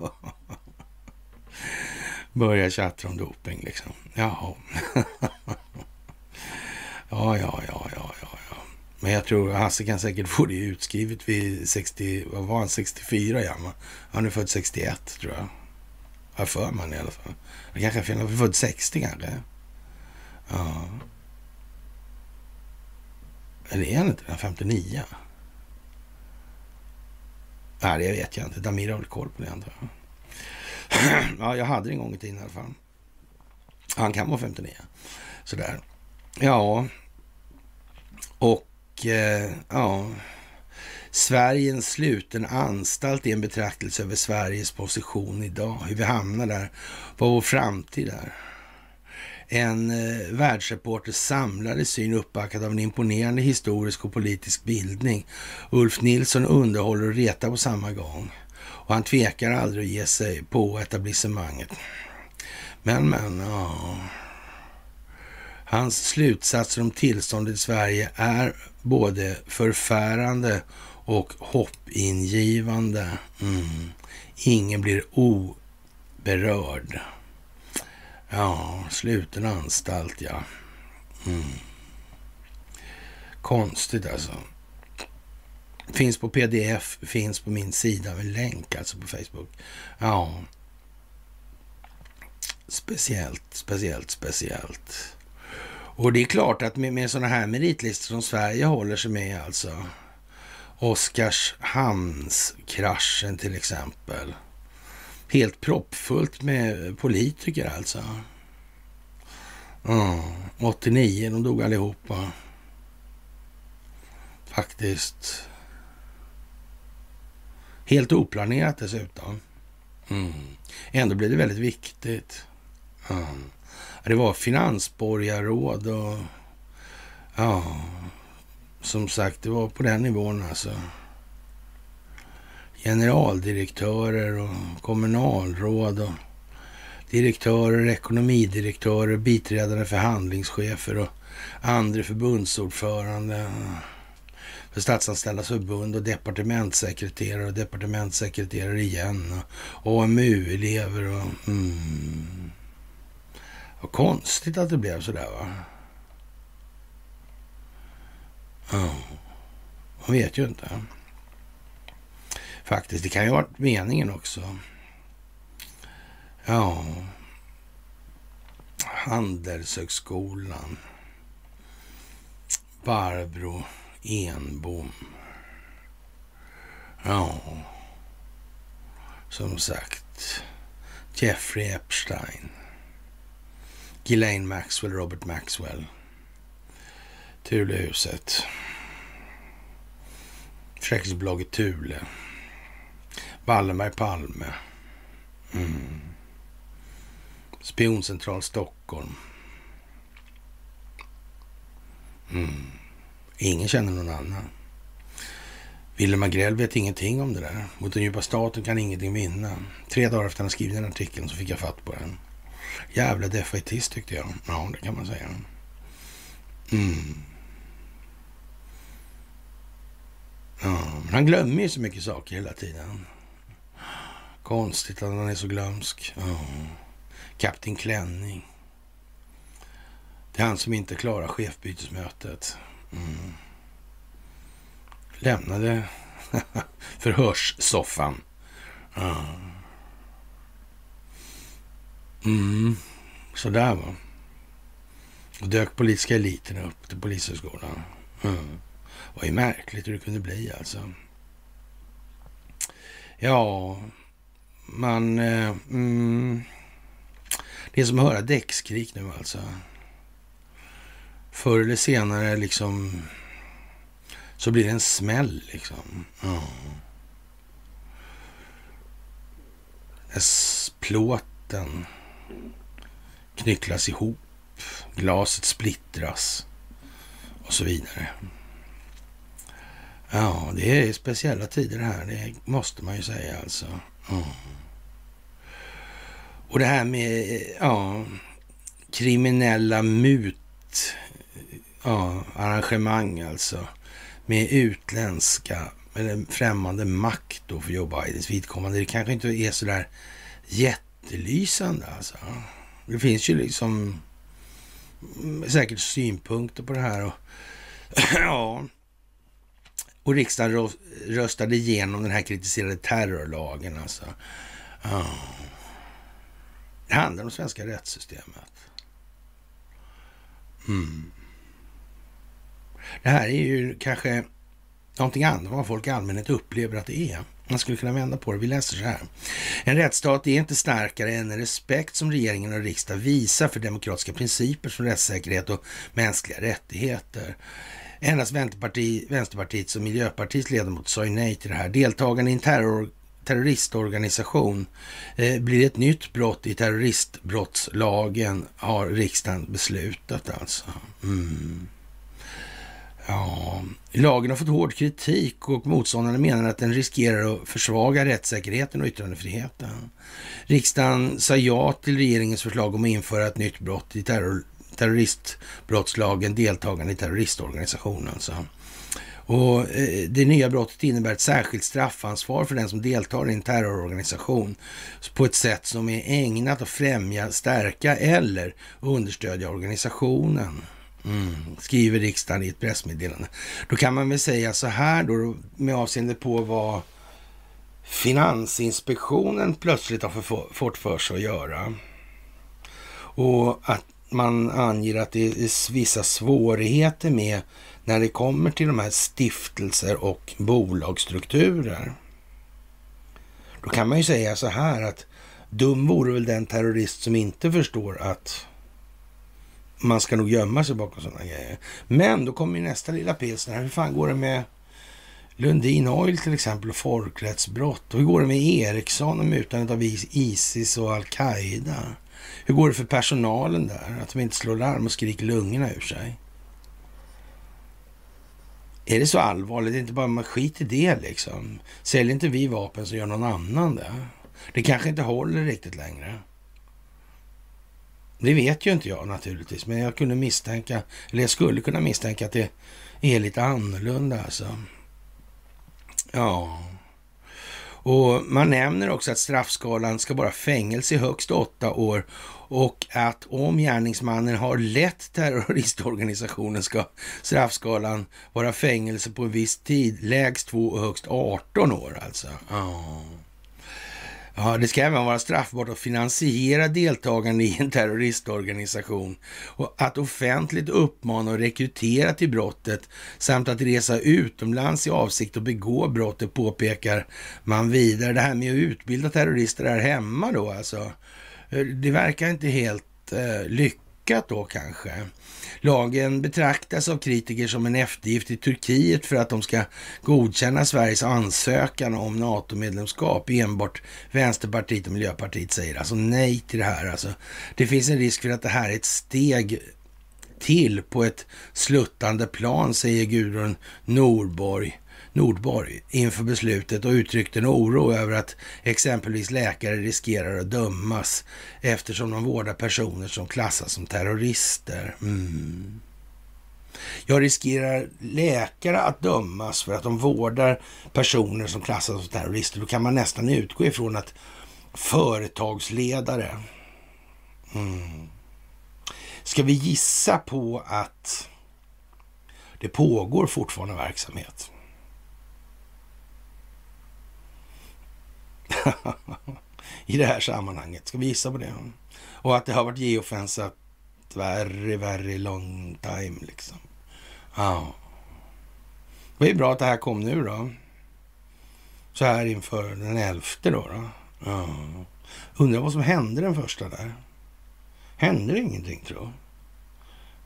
Börjar tjattra om doping liksom. Jaha. ja, ja, ja, ja, ja, ja. Men jag tror Hasse kan säkert få det utskrivet vid 60, vad var han, 64 ja. Han är född 61 tror jag. Har för man i alla fall. Han kanske är född 60 kanske. Ja. Eller är han inte den 59? Nej, det vet jag inte. Damir har väl koll på det antar jag. ja, jag hade det en gång i tiden i alla fall. Han kan vara 59. Sådär. Ja. Och eh, ja. Sveriges sluten anstalt är en betraktelse över Sveriges position idag. Hur vi hamnar där. Vad vår framtid är. En eh, världsreporters samlade syn uppbackad av en imponerande historisk och politisk bildning. Ulf Nilsson underhåller och retar på samma gång. Och han tvekar aldrig att ge sig på etablissemanget. Men, men, ja. Hans slutsatser om tillståndet i Sverige är både förfärande och hoppingivande. Mm. Ingen blir oberörd. Ja, sluten anstalt, ja. Mm. Konstigt alltså. Finns på pdf, finns på min sida med länk alltså på Facebook. Ja. Speciellt, speciellt, speciellt. Och det är klart att med, med sådana här meritlistor som Sverige håller sig med alltså. Oskarshamnskraschen till exempel. Helt proppfullt med politiker alltså. Mm, 89, de dog allihopa. Faktiskt. Helt oplanerat dessutom. Mm. Ändå blev det väldigt viktigt. Mm. Det var finansborgarråd och ja, som sagt, det var på den nivån alltså. Generaldirektörer och kommunalråd och direktörer, ekonomidirektörer, biträdande förhandlingschefer och andra förbundsordförande för Statsanställdas förbund och departementssekreterare och departementssekreterare igen och AMU-elever och... Mm. Vad konstigt att det blev sådär va? Ja, man vet ju inte. Faktiskt, det kan ju ha varit meningen också. Ja. Handelshögskolan. Barbro Enbom. Ja, som sagt. Jeffrey Epstein. Ghislaine Maxwell, Robert Maxwell. Tulehuset. Försäkringsbolaget Thule. Wallenberg Palme. Mm. Spioncentral Stockholm. Mm. Ingen känner någon annan. Wilhelm Agrell vet ingenting om det där. Mot den djupa staten kan ingenting vinna. Tre dagar efter att han skrivit den artikeln så fick jag fatt på den. Jävla defaitist tyckte jag. Ja, det kan man säga. Mm. Ja, men han glömmer ju så mycket saker hela tiden. Konstigt att han är så glömsk. Ja. Kapten Klänning. Det är han som inte klarar chefbytesmötet. Mm. Lämnade förhörssoffan. Mm. Så där var Och dök politiska eliten upp till Polishögskolan. Mm. Det var ju märkligt hur det kunde bli alltså. Ja, man... Eh, mm, det är som att höra däckskrik nu alltså förr eller senare liksom så blir det en smäll liksom. Ja. Plåten knycklas ihop, glaset splittras och så vidare. Ja, det är speciella tider det här, det måste man ju säga alltså. Ja. Och det här med, ja, kriminella mut ja, arrangemang alltså med utländska eller främmande makt då för Joe Bidens vidkommande. Det kanske inte är så där jättelysande alltså. Det finns ju liksom mm, säkert synpunkter på det här och ja, och riksdagen röstade igenom den här kritiserade terrorlagen alltså. Ja. Det handlar om svenska rättssystemet. Mm. Det här är ju kanske någonting annat än vad folk i allmänhet upplever att det är. Man skulle kunna vända på det. Vi läser så här. En rättsstat är inte starkare än en respekt som regeringen och riksdag visar för demokratiska principer som rättssäkerhet och mänskliga rättigheter. Endast Vänsterparti, Vänsterpartiets och Miljöpartiets ledamot sa ju nej till det här. Deltagande i en terror, terroristorganisation eh, blir ett nytt brott i terroristbrottslagen har riksdagen beslutat alltså. Mm. Ja, lagen har fått hård kritik och motståndarna menar att den riskerar att försvaga rättssäkerheten och yttrandefriheten. Riksdagen sa ja till regeringens förslag om att införa ett nytt brott i terror, terroristbrottslagen, deltagande i terroristorganisation alltså. Och eh, det nya brottet innebär ett särskilt straffansvar för den som deltar i en terrororganisation på ett sätt som är ägnat att främja, stärka eller understödja organisationen. Mm, skriver riksdagen i ett pressmeddelande. Då kan man väl säga så här då med avseende på vad Finansinspektionen plötsligt har fått för sig att göra. Och att man anger att det är vissa svårigheter med när det kommer till de här stiftelser och bolagsstrukturer. Då kan man ju säga så här att dum vore väl den terrorist som inte förstår att man ska nog gömma sig bakom sådana grejer. Men då kommer ju nästa lilla pilsner. Hur fan går det med Lundin Oil till exempel och folkrättsbrott? Och hur går det med Ericsson och mutandet av Isis och Al-Qaida? Hur går det för personalen där? Att de inte slår larm och skriker lungorna ur sig? Är det så allvarligt? Det är inte bara man skit i det liksom. Säljer inte vi vapen så gör någon annan det. Det kanske inte håller riktigt längre. Det vet ju inte jag naturligtvis, men jag kunde misstänka, eller jag skulle kunna misstänka att det är lite annorlunda alltså. Ja. Och man nämner också att straffskalan ska vara fängelse i högst åtta år och att om gärningsmannen har lett terroristorganisationen ska straffskalan vara fängelse på en viss tid, lägst två och högst 18 år alltså. Ja. Ja, det ska även vara straffbart att finansiera deltagande i en terroristorganisation och att offentligt uppmana och rekrytera till brottet samt att resa utomlands i avsikt att begå brottet påpekar man vidare. Det här med att utbilda terrorister här hemma då alltså. Eh, det verkar inte helt eh, lyckat då kanske. Lagen betraktas av kritiker som en eftergift i Turkiet för att de ska godkänna Sveriges ansökan om NATO-medlemskap. Enbart Vänsterpartiet och Miljöpartiet säger alltså nej till det här. Alltså, det finns en risk för att det här är ett steg till på ett sluttande plan, säger Gudrun Norborg Nordborg inför beslutet och uttryckte en oro över att exempelvis läkare riskerar att dömas eftersom de vårdar personer som klassas som terrorister. Mm. Jag riskerar läkare att dömas för att de vårdar personer som klassas som terrorister. Då kan man nästan utgå ifrån att företagsledare mm. Ska vi gissa på att det pågår fortfarande verksamhet? i det här sammanhanget. Ska vi gissa på det? Och att det har varit geofensat very, very long time liksom. Ja. Det är bra att det här kom nu då. Så här inför den elfte då. då. Ja. Undrar vad som hände den första där. Hände det ingenting tror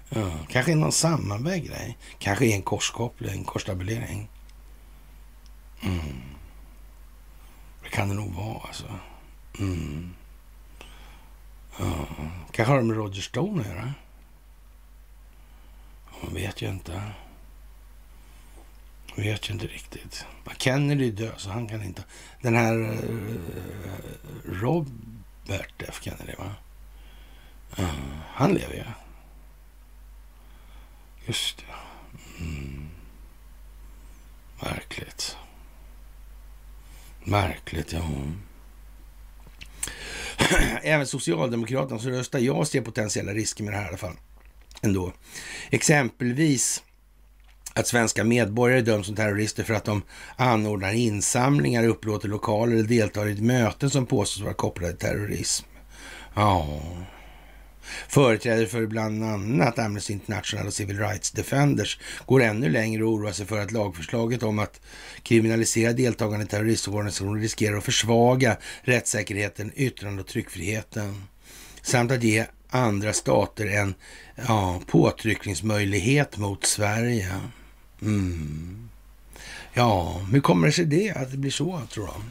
Ja, kanske någon sammanvägd grej. Kanske en korskoppling, korstabulering. Mm. Det kan det nog vara alltså. Mm. Ja. Kanske har det med Roger Stone att göra? Man vet ju inte. Man vet ju inte riktigt. Kennedy är död, så han kan inte... Den här eh, Robert F Kennedy, va? Ja, han lever ju. Just det. Mm. Märkligt. Märkligt, ja. Även Socialdemokraterna som röstar ja ser potentiella risker med det här i alla fall. Ändå. Exempelvis att svenska medborgare döms som terrorister för att de anordnar insamlingar, upplåter lokaler eller deltar i möten som påstås vara kopplade till terrorism. Ja, Företrädare för bland annat Amnesty International och Civil Rights Defenders går ännu längre och oroar sig för att lagförslaget om att kriminalisera deltagande i terroristorganisationer riskerar att försvaga rättssäkerheten, yttrande och tryckfriheten samt att ge andra stater en ja, påtryckningsmöjlighet mot Sverige. Mm. Ja, hur kommer det sig det att det blir så, tror de?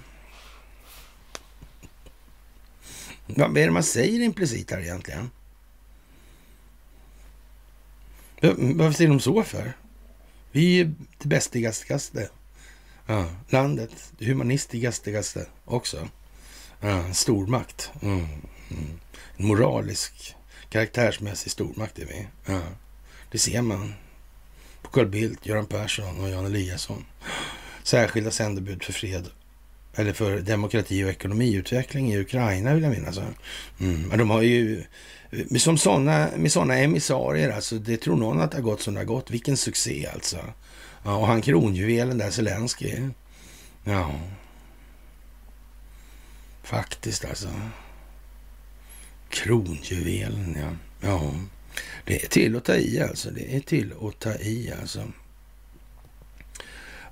Vad är det man säger implicit här egentligen? Varför säger de så för? Vi är det bästigaste. Ja, landet, det humanistigaste också. Ja, stormakt. Mm, mm. Moralisk, karaktärsmässig stormakt är vi. Ja, det ser man på Carl Bildt, Göran Persson och Jan Eliasson. Särskilda sändebud för fred eller för demokrati och ekonomiutveckling i Ukraina vill jag minnas. Mm. Men de har ju som såna, med sådana emissarier, alltså, det tror någon att det har gått som det har gått. Vilken succé alltså. Ja, och han kronjuvelen där, Zelensky. Ja. Faktiskt alltså. Kronjuvelen, ja. Ja. Det är till att ta i alltså. Det är till att ta i alltså.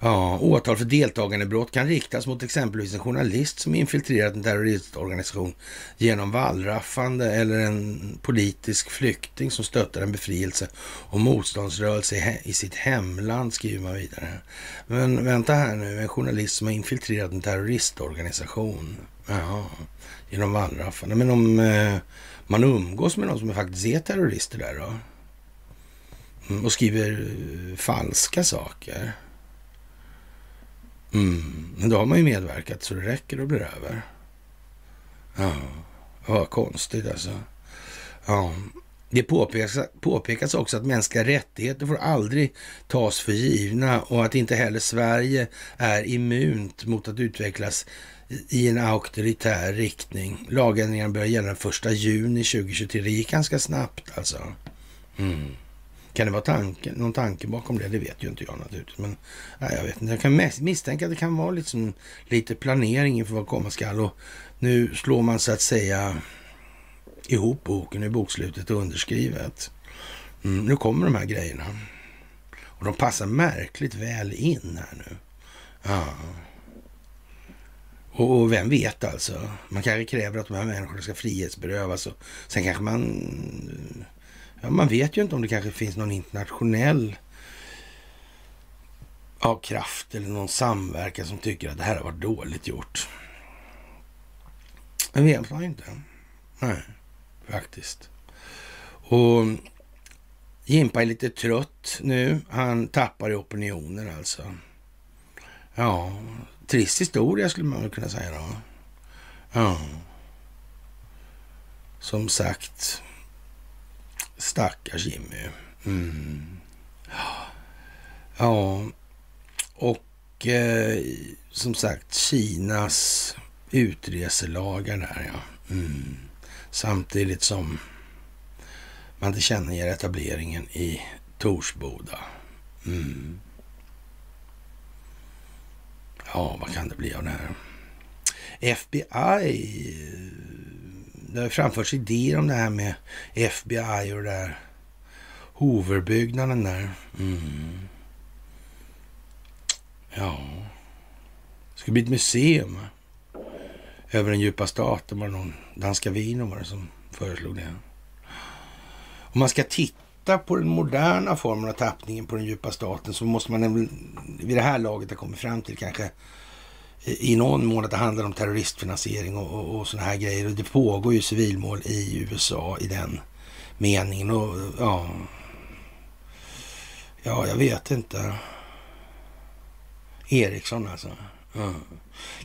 Ja, åtal för deltagande i brott kan riktas mot exempelvis en journalist som infiltrerat en terroristorganisation genom vallraffande eller en politisk flykting som stöttar en befrielse och motståndsrörelse i sitt hemland, skriver man vidare. Men vänta här nu, en journalist som har infiltrerat en terroristorganisation. Ja, genom vallraffande. Men om eh, man umgås med någon som faktiskt är terrorister där då? Mm, och skriver eh, falska saker. Mm. Men då har man ju medverkat så det räcker och blir över. Ja, vad konstigt alltså. Ja. Det påpekas, påpekas också att mänskliga rättigheter får aldrig tas för givna och att inte heller Sverige är immunt mot att utvecklas i en auktoritär riktning. Lagändringarna börjar gälla den första juni 2023. Det gick ganska snabbt alltså. Mm. Kan det vara tanke, någon tanke bakom det? Det vet ju inte jag naturligtvis. Men nej, jag vet inte. Jag kan misstänka att det kan vara liksom, lite planering inför vad komma skall. Och nu slår man så att säga ihop boken i bokslutet och underskrivet. Mm, nu kommer de här grejerna. Och de passar märkligt väl in här nu. Ja. Och vem vet alltså? Man kanske kräver att de här människorna ska frihetsberövas. Och sen kanske man Ja, man vet ju inte om det kanske finns någon internationell ja, kraft eller någon samverkan som tycker att det här har varit dåligt gjort. Men vet man inte. Nej, faktiskt. Och Jimpa är lite trött nu. Han tappar i opinioner alltså. Ja, trist historia skulle man väl kunna säga då. Ja. Som sagt, Stackars Jimmy. Mm. Ja, och eh, som sagt Kinas utreselagar där ja. Mm. Samtidigt som man tillkännager etableringen i Torsboda. Mm. Ja, vad kan det bli av det här? FBI eh, det har framförts idéer om det här med FBI och det där Hooverbyggnaden där. Mm. Ja, det ska bli ett museum över den djupa staten. Var det någon danska vino var det som föreslog det. Om man ska titta på den moderna formen av tappningen på den djupa staten så måste man vid det här laget ha kommit fram till kanske i någon mån att det handlar om terroristfinansiering och, och, och sådana här grejer. Och det pågår ju civilmål i USA i den meningen. Och, ja, ja, jag vet inte. Ericsson alltså. Mm.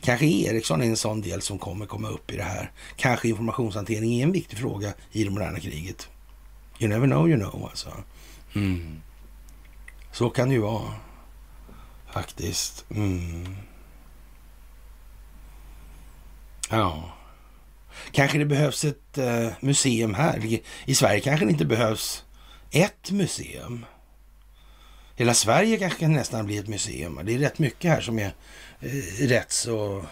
Kanske Ericsson är en sån del som kommer komma upp i det här. Kanske informationshantering är en viktig fråga i det moderna kriget. You never know, you know alltså. Mm. Så kan det ju vara. Faktiskt. Mm. Ja. Kanske det behövs ett eh, museum här. I Sverige kanske det inte behövs ett museum. Hela Sverige kanske kan nästan bli ett museum. Det är rätt mycket här som är eh, rätt så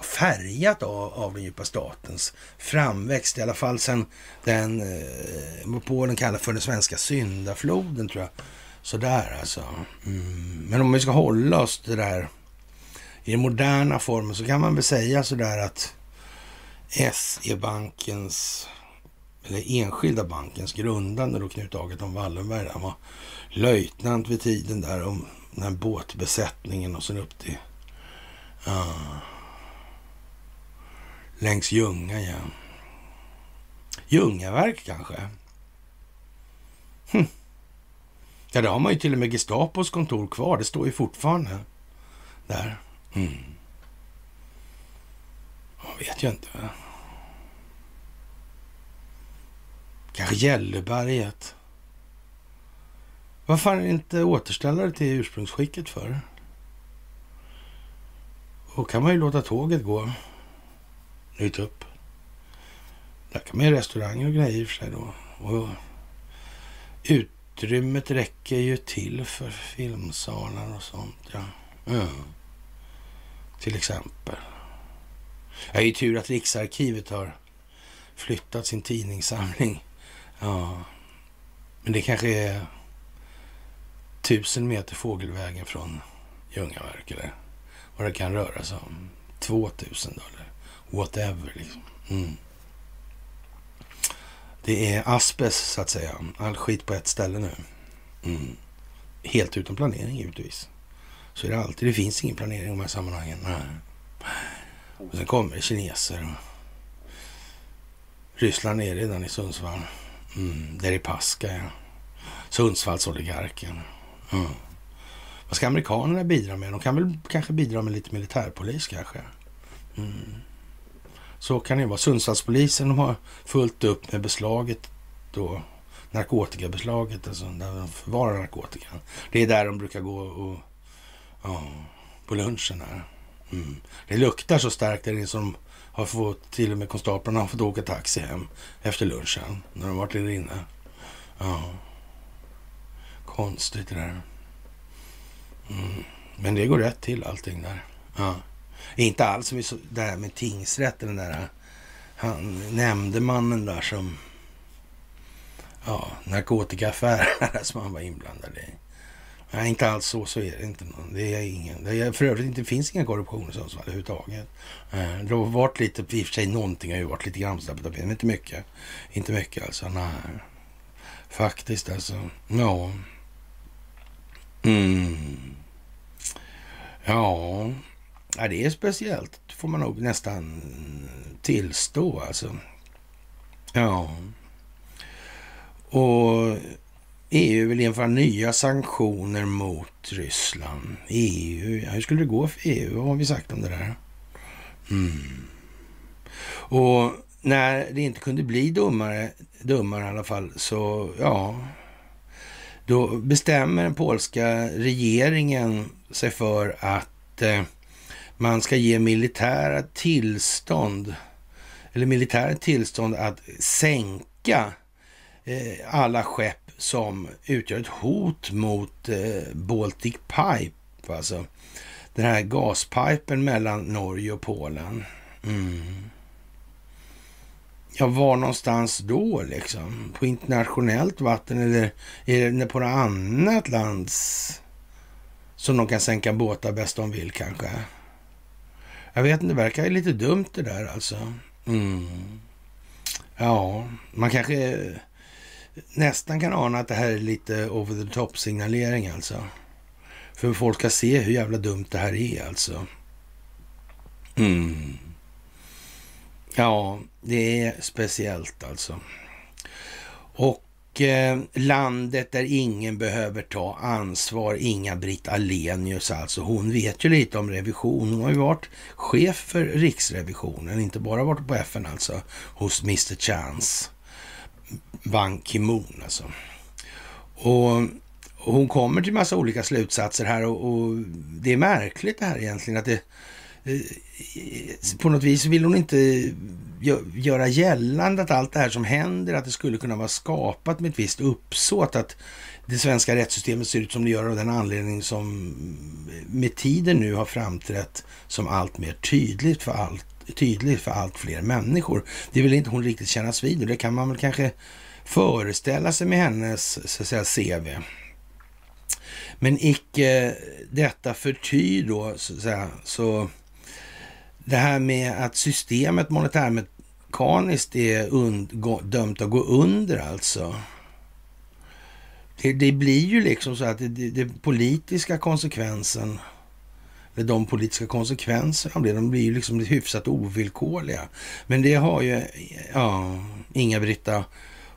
färgat av, av den djupa statens framväxt. I alla fall sen den, eh, på den kallar för den svenska syndafloden tror jag. Sådär alltså. Mm. Men om vi ska hålla oss till det där i den moderna formen så kan man väl säga sådär att SE-bankens eller Enskilda bankens grundande då Knut Agaton Wallenberg. Han var löjtnant vid tiden där om den här båtbesättningen och sen upp till uh, längs Ljunga ja. Ljungaverk kanske? Hm. Ja, det har man ju till och med Gestapos kontor kvar. Det står ju fortfarande där. Mm. Jag vet ju inte. Kanske Gälleberget. Varför är inte återställare till ursprungsskicket för? Då kan man ju låta tåget gå Nytt upp. Där kan man ju restauranger och grejer för sig då. Och utrymmet räcker ju till för filmsalar och sånt. Ja. Mm. Till exempel. Det är ju tur att Riksarkivet har flyttat sin tidningssamling Ja, men det kanske är tusen meter fågelvägen från Ljungaverk eller vad det kan röra sig om. Två tusen då eller whatever liksom. Mm. Det är asbest så att säga. All skit på ett ställe nu. Mm. Helt utan planering givetvis. Så är det alltid. Det finns ingen planering i de här sammanhangen. Och sen kommer det kineser. Och Ryssland är redan i Sundsvall. Mm, Deripaska, ja. Sundsvallsoligarken. Mm. Vad ska amerikanerna bidra med? De kan väl kanske bidra med lite militärpolis kanske. Mm. Så kan det vara. Sundsvallspolisen de har fullt upp med beslaget då. Narkotikabeslaget, alltså där de förvarar narkotikan. Det är där de brukar gå och, ja, på lunchen här. Mm. Det luktar så starkt där inne som har fått, till och med konstaplarna har fått åka taxi hem efter lunchen när de varit där inne. Ja. Konstigt det där. Mm. Men det går rätt till allting där. Ja. Inte alls som det här med tingsrätten, den där eh, han, nämndemannen där som ja, narkotikaaffärer som han var inblandad i. Nej, inte alls så, så är det inte. Någon. Det är ingen. Det är, för övrigt inte, finns inga korruption i Sundsvall överhuvudtaget. Eh, det har varit lite, i och för sig någonting har ju varit lite grann på tapeten, men inte mycket. Inte mycket alltså, nej. Faktiskt alltså, ja. Mm. Ja. ja, det är speciellt får man nog nästan tillstå alltså. Ja. Och EU vill införa nya sanktioner mot Ryssland. EU, hur skulle det gå för EU? Vad har vi sagt om det där? Mm. Och när det inte kunde bli dummare, dummare i alla fall, så ja, då bestämmer den polska regeringen sig för att eh, man ska ge militära tillstånd, eller militära tillstånd att sänka eh, alla skepp som utgör ett hot mot eh, Baltic Pipe, alltså den här gaspipen mellan Norge och Polen. Mm. Ja, var någonstans då liksom? På internationellt vatten eller är det på något annat lands som de kan sänka båtar bäst de vill kanske? Jag vet inte, det verkar lite dumt det där alltså. Mm. Ja, man kanske nästan kan ana att det här är lite over the top signalering alltså. För folk ska se hur jävla dumt det här är alltså. Mm. Ja, det är speciellt alltså. Och eh, landet där ingen behöver ta ansvar, Inga-Britt Alenius alltså. Hon vet ju lite om revision. Hon har ju varit chef för Riksrevisionen, inte bara varit på FN alltså, hos Mr Chance. Ban Ki-Moon alltså. Och, och, hon kommer till massa olika slutsatser här och, och det är märkligt det här egentligen att det eh, på något vis vill hon inte göra gällande att allt det här som händer, att det skulle kunna vara skapat med ett visst uppsåt, att det svenska rättssystemet ser ut som det gör av den anledning som med tiden nu har framträtt som allt mer tydligt för allt, tydlig för allt fler människor. Det vill inte hon riktigt kännas vid och det kan man väl kanske föreställa sig med hennes så att säga, CV. Men icke detta förty då, så, att säga, så det här med att systemet monetärmekaniskt är dömt att gå under alltså. Det, det, blir ju liksom så att det, det, det politiska konsekvensen, eller de politiska konsekvenserna av det. de blir ju liksom hyfsat ovillkorliga. Men det har ju, ja, Inga-Britta,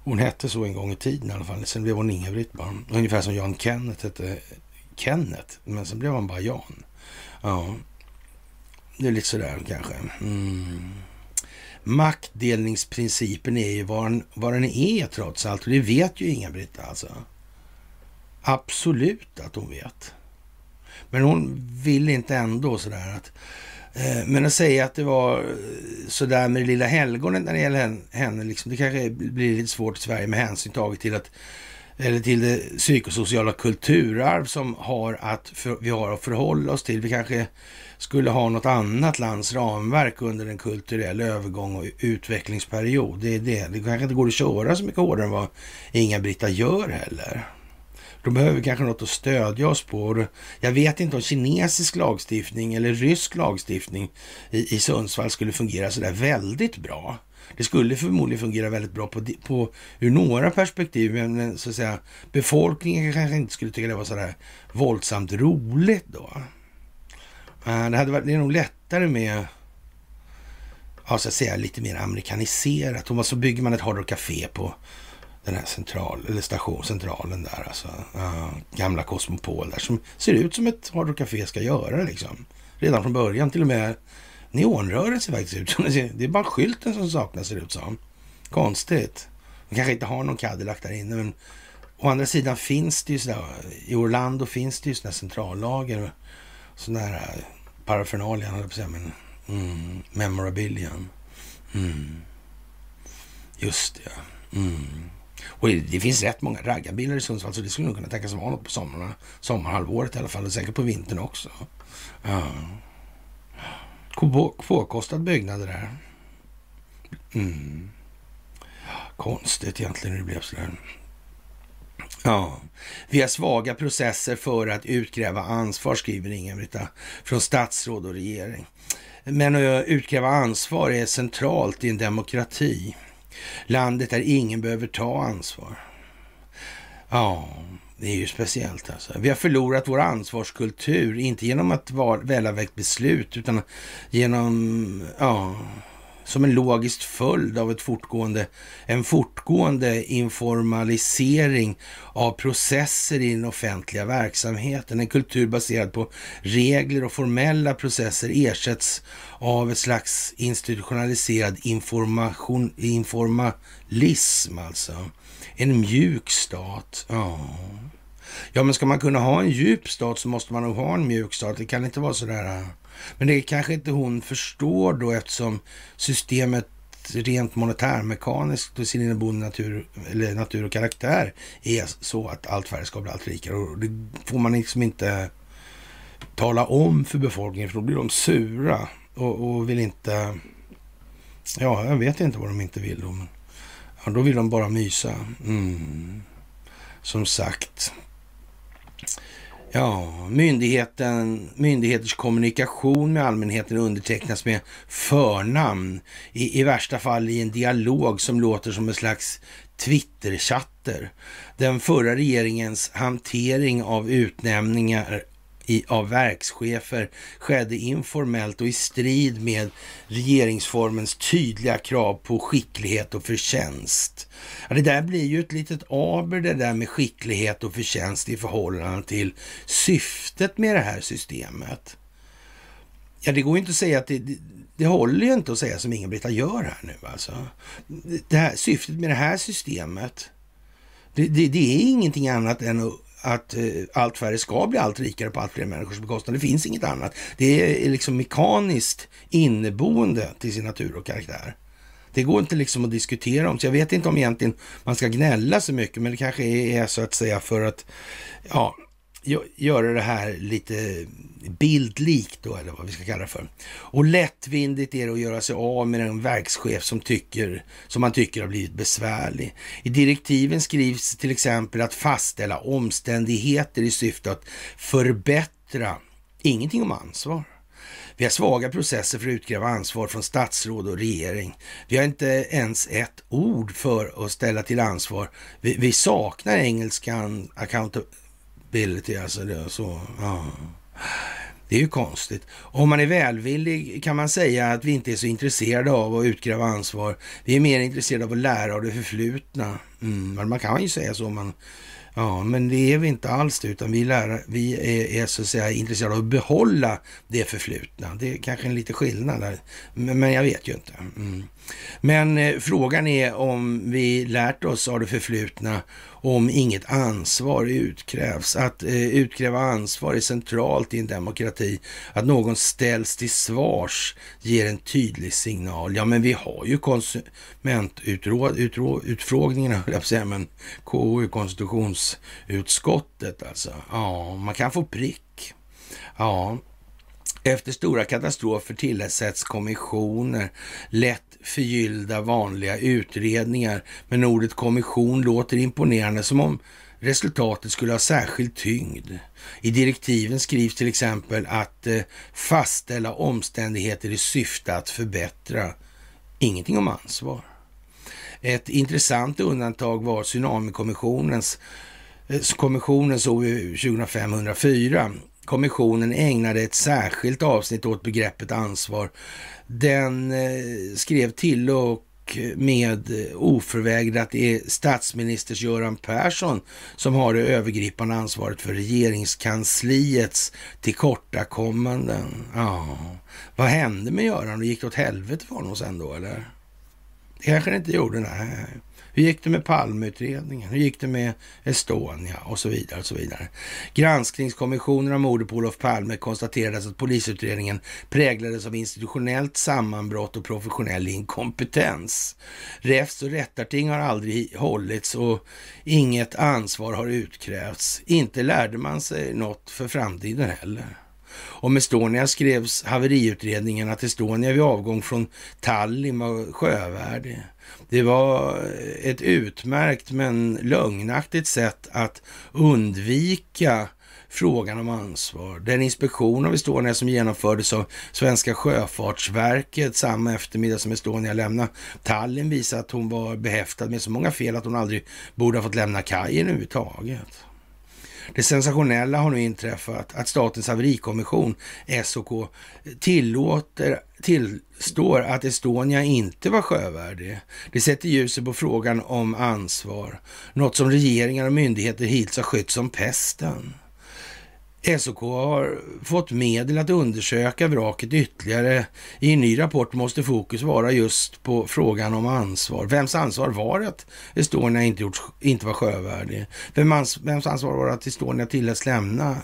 hon hette så en gång i tiden i alla fall. Sen blev hon Inga-Britt bara. Ungefär som Jan Kenneth hette Kenneth, men sen blev han bara Jan. Ja, det är lite sådär kanske. Mm. Maktdelningsprincipen är ju vad den, vad den är trots allt. Och det vet ju Inga-Britt alltså. Absolut att hon vet. Men hon vill inte ändå sådär att... Eh, men att säga att det var eh, sådär med det lilla helgonet när det gäller henne, liksom, det kanske blir lite svårt i Sverige med hänsyn taget till att eller till det psykosociala kulturarv som har att för, vi har att förhålla oss till. Vi kanske skulle ha något annat lands ramverk under en kulturell övergång och utvecklingsperiod. Det är det. Det kanske inte går att köra så mycket hårdare än vad Inga-Britta gör heller. Då behöver vi kanske något att stödja oss på. Jag vet inte om kinesisk lagstiftning eller rysk lagstiftning i, i Sundsvall skulle fungera sådär väldigt bra. Det skulle förmodligen fungera väldigt bra på, på, ur några perspektiv, men så att säga, befolkningen kanske inte skulle tycka det var sådär våldsamt roligt då. Eh, det, hade varit, det är nog lättare med, ja, så att säga, lite mer amerikaniserat. Och så bygger man ett Hard Rock Café på den här central, eller station, centralen där, alltså. Uh, gamla Cosmopol där, som ser ut som ett Hard Café ska göra liksom. Redan från början, till och med neonrörelse faktiskt ut som. Det är bara skylten som saknas ser det ut som. Konstigt. De kanske inte har någon Cadillac där inne, men å andra sidan finns det ju sådär, i Orlando finns det ju sådana centrallager Sådana här eh, parafernalian, höll jag på att säga, men mm, memorabilian. Mm. Just det, mm. Och det finns rätt många raggarbilar i Sundsvall, så det skulle nog kunna tänkas vara något på sommarna, sommarhalvåret i alla fall, och säkert på vintern också. Ja. Påkostad byggnad det där. Mm. Konstigt egentligen hur det blev sådär. Ja, vi har svaga processer för att utkräva ansvar, skriver Inga-Britta, från statsråd och regering. Men att utkräva ansvar är centralt i en demokrati. Landet där ingen behöver ta ansvar. Ja, det är ju speciellt alltså. Vi har förlorat vår ansvarskultur, inte genom att väl ha väckt beslut, utan genom, ja, som en logisk följd av ett fortgående, en fortgående informalisering av processer i den offentliga verksamheten. En kultur baserad på regler och formella processer ersätts av ett slags institutionaliserad information, informalism alltså. En mjuk stat. Oh. ja, men ska man kunna ha en djup stat så måste man nog ha en mjuk stat. Det kan inte vara sådär äh, men det kanske inte hon förstår då eftersom systemet rent monetärmekaniskt och sin inneboende natur, eller natur och karaktär är så att allt färre ska bli allt rikare. Och det får man liksom inte tala om för befolkningen för då blir de sura och, och vill inte... Ja, jag vet inte vad de inte vill då. Men, ja, då vill de bara mysa. Mm. Som sagt. Ja, myndigheten, myndigheters kommunikation med allmänheten undertecknas med förnamn. I, I värsta fall i en dialog som låter som en slags Twitterchatter. Den förra regeringens hantering av utnämningar i, av verkschefer skedde informellt och i strid med regeringsformens tydliga krav på skicklighet och förtjänst. Ja, det där blir ju ett litet aber det där med skicklighet och förtjänst i förhållande till syftet med det här systemet. Ja, det går ju inte att säga att det, det, det håller ju inte att säga som Inga-Britta gör här nu alltså. Det här, syftet med det här systemet, det, det, det är ingenting annat än att att eh, allt färre ska bli allt rikare på allt fler människors bekostnad. Det finns inget annat. Det är liksom mekaniskt inneboende till sin natur och karaktär. Det går inte liksom att diskutera om. Så jag vet inte om egentligen man ska gnälla så mycket, men det kanske är så att säga för att ja, göra det här lite bildlikt då, eller vad vi ska kalla det för. Och lättvindigt är det att göra sig av med en verkschef som, tycker, som man tycker har blivit besvärlig. I direktiven skrivs till exempel att fastställa omständigheter i syfte att förbättra, ingenting om ansvar. Vi har svaga processer för att utkräva ansvar från statsråd och regering. Vi har inte ens ett ord för att ställa till ansvar. Vi, vi saknar engelskan accountability, alltså det, så. Ja. Det är ju konstigt. Om man är välvillig kan man säga att vi inte är så intresserade av att utkräva ansvar. Vi är mer intresserade av att lära av det förflutna. Mm, man kan ju säga så man Ja, men det är vi inte alls utan vi, lär, vi är, är, så att säga intresserade av att behålla det förflutna. Det är kanske en liten skillnad där, men, men jag vet ju inte. Mm. Men eh, frågan är om vi lärt oss av det förflutna om inget ansvar utkrävs. Att eh, utkräva ansvar är centralt i en demokrati. Att någon ställs till svars ger en tydlig signal. Ja, men vi har ju konsumentutfrågningarna, höll jag på säga, men KU, konstitutionsutskottet alltså. Ja, man kan få prick. Ja, efter stora katastrofer tillsätts kommissioner, lätt förgyllda vanliga utredningar. Men ordet kommission låter imponerande som om resultatet skulle ha särskild tyngd. I direktiven skrivs till exempel att eh, fastställa omständigheter i syfte att förbättra. Ingenting om ansvar. Ett intressant undantag var Tsunamikommissionens eh, kommissionens OU 2504 Kommissionen ägnade ett särskilt avsnitt åt begreppet ansvar. Den eh, skrev till och med oförvägrat att det är statsminister Göran Persson som har det övergripande ansvaret för regeringskansliets tillkortakommanden. Ja, vad hände med Göran? Det gick det åt helvete för honom sen då eller? Det kanske det inte gjorde, nej. Hur gick det med Palmeutredningen? Hur gick det med Estonia och så vidare och så vidare. Granskningskommissionen av mordet på Olof Palme konstaterade att polisutredningen präglades av institutionellt sammanbrott och professionell inkompetens. Räfst och rättarting har aldrig hållits och inget ansvar har utkrävts. Inte lärde man sig något för framtiden heller. Om Estonia skrevs haveriutredningen att Estonia vid avgång från Tallinn var sjövärdig. Det var ett utmärkt men lögnaktigt sätt att undvika frågan om ansvar. Den inspektion av Estonia som genomfördes av Svenska Sjöfartsverket samma eftermiddag som Estonia lämnade Tallinn visade att hon var behäftad med så många fel att hon aldrig borde ha fått lämna kajen överhuvudtaget. Det sensationella har nu inträffat att Statens haverikommission, SOK, tillåter, tillstår att Estonia inte var sjövärdig. Det sätter ljuset på frågan om ansvar, något som regeringar och myndigheter hittills har skött som pesten. SOK har fått medel att undersöka vraket ytterligare. I en ny rapport måste fokus vara just på frågan om ansvar. Vems ansvar var det att Estonia inte, gjort, inte var sjövärdig? Vem ans, vems ansvar var det att Estonia tilläts lämna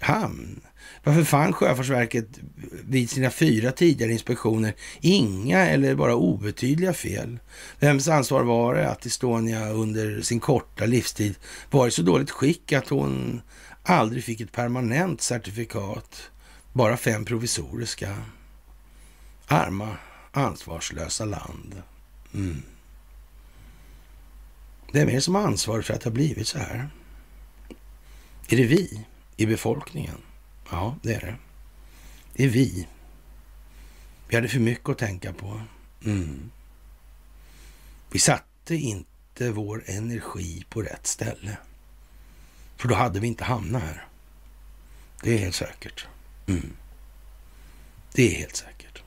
hamn? Varför fann Sjöfartsverket vid sina fyra tidigare inspektioner inga eller bara obetydliga fel? Vems ansvar var det att Estonia under sin korta livstid var i så dåligt skick att hon aldrig fick ett permanent certifikat, bara fem provisoriska. Arma, ansvarslösa land. Mm. Vem är det som har ansvar för att det har blivit så här? Är det vi i befolkningen? Ja, det är det. Det är vi. Vi hade för mycket att tänka på. Mm. Vi satte inte vår energi på rätt ställe. För då hade vi inte hamnat här. Det är helt säkert. Mm. Det är helt säkert.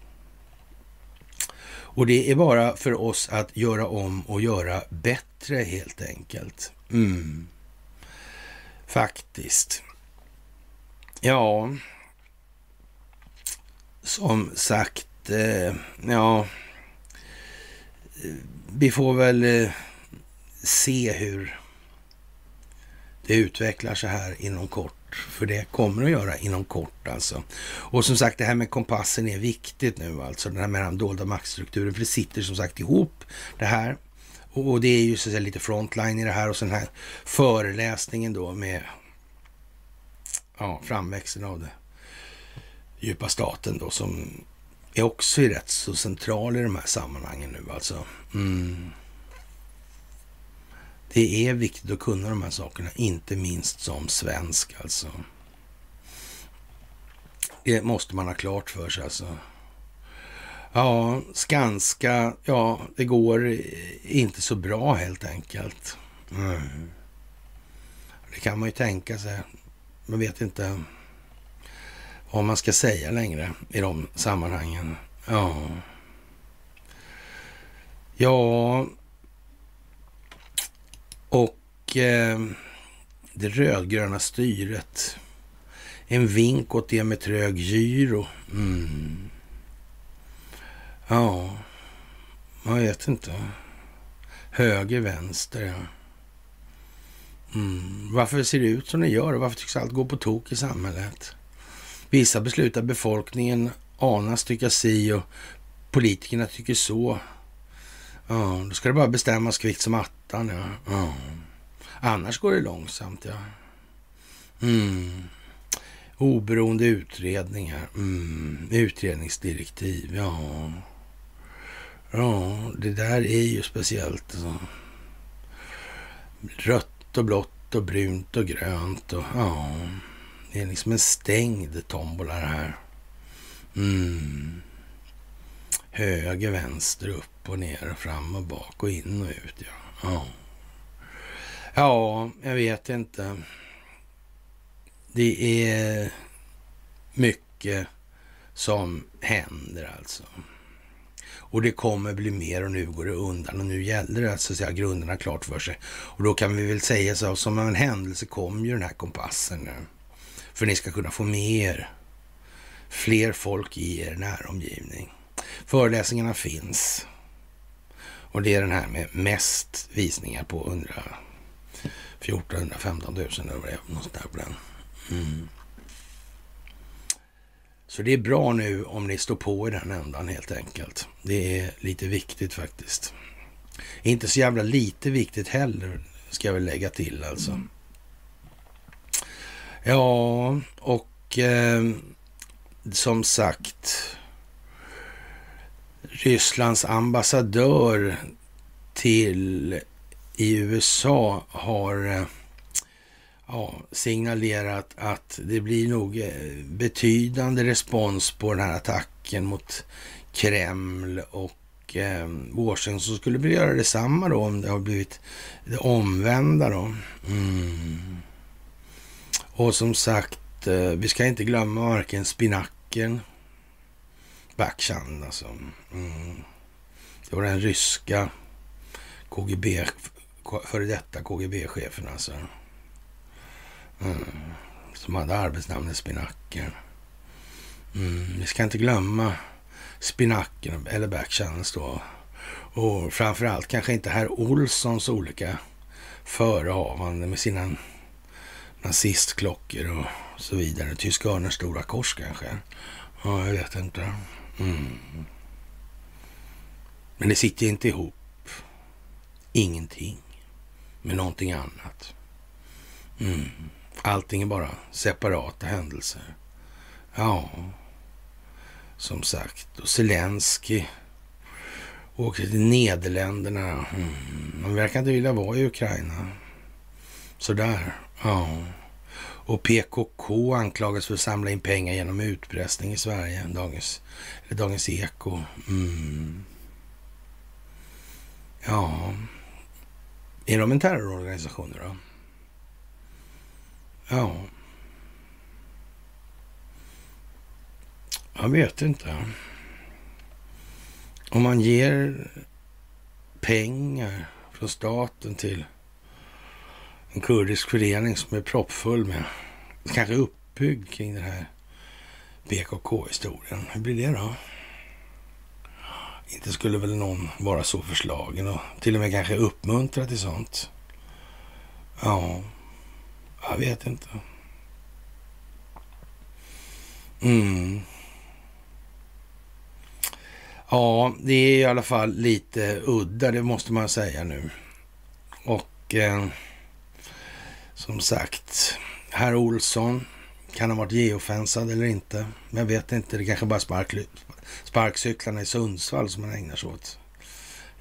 Och det är bara för oss att göra om och göra bättre helt enkelt. Mm. Faktiskt. Ja, som sagt, eh, ja, vi får väl eh, se hur det utvecklar sig här inom kort. För det kommer att göra inom kort alltså. Och som sagt, det här med kompassen är viktigt nu alltså. Den här med den dolda maktstrukturen. För det sitter som sagt ihop det här. Och det är ju så att säga lite frontline i det här och så den här föreläsningen då med ja, framväxten av det djupa staten då som är också rätt så central i de här sammanhangen nu alltså. Mm. Det är viktigt att kunna de här sakerna, inte minst som svensk alltså. Det måste man ha klart för sig alltså. Ja, Skanska, ja, det går inte så bra helt enkelt. Mm. Det kan man ju tänka sig. Man vet inte vad man ska säga längre i de sammanhangen. Ja. Ja, och eh, det rödgröna styret. En vink åt det med trög gyro. Mm. Ja, man vet inte. Höger, vänster, ja. Mm. Varför ser det ut som det gör? Varför tycks allt gå på tok i samhället? Vissa beslutar befolkningen anas tycka si och politikerna tycker så. Ja, då ska det bara bestämmas kvickt som gatan, Ja. ja. Annars går det långsamt. ja. Mm. Oberoende utredningar. Mm. Utredningsdirektiv. Ja. Ja, det där är ju speciellt. Alltså. Rött och blått och brunt och grönt. Och, ja. Det är liksom en stängd tombola det här. Mm. Höger, vänster, upp och ner och fram och bak och in och ut. Ja, ja. ja jag vet inte. Det är mycket som händer alltså. Och det kommer bli mer och nu går det undan och nu gäller det att, så att säga, grunderna klart för sig. Och då kan vi väl säga så, som en händelse kom ju den här kompassen nu. För ni ska kunna få med er fler folk i er näromgivning. Föreläsningarna finns. Och det är den här med mest visningar på 100, 14 115 000 eller vad det är. Något där. Mm. Så det är bra nu om ni står på i den ändan helt enkelt. Det är lite viktigt faktiskt. Inte så jävla lite viktigt heller, ska jag väl lägga till alltså. Mm. Ja, och eh, som sagt, Rysslands ambassadör till i USA har eh, ja, signalerat att det blir nog eh, betydande respons på den här attacken mot Kreml och eh, Washington skulle vilja göra detsamma då om det har blivit det omvända då. Mm. Och som sagt, eh, vi ska inte glömma varken spinacken, Bakshan alltså. Mm. Det var den ryska KGB, före detta KGB-chefen alltså. Mm. Som hade arbetsnamnet Spinacken. Mm. Vi ska inte glömma Spinacken eller Backchannels då. Och framförallt kanske inte herr Olssons olika förehavanden med sina nazistklockor och så vidare. Tyska örnens stora kors kanske. Ja, jag vet inte. Mm. Men det sitter inte ihop. Ingenting med någonting annat. Mm. Allting är bara separata händelser. Ja, som sagt. Och Zelensky åker till Nederländerna. Mm. Man verkar inte vilja vara i Ukraina. Sådär. Ja. Och PKK anklagas för att samla in pengar genom utpressning i Sverige. Dagens, eller Dagens Eko. Mm. Ja. Är de en terrororganisation då? Ja. Jag vet inte. Om man ger pengar från staten till en kurdisk förening som är proppfull med, kanske uppbyggd kring den här BKK-historien. Hur blir det då? Inte skulle väl någon vara så förslagen och till och med kanske uppmuntra till sånt. Ja, jag vet inte. Mm. Ja, det är i alla fall lite udda, det måste man säga nu. Och eh, som sagt, herr Olsson kan ha varit geofensad eller inte. Jag vet inte, det kanske bara spark, sparkcyklarna i Sundsvall som man ägnar sig åt.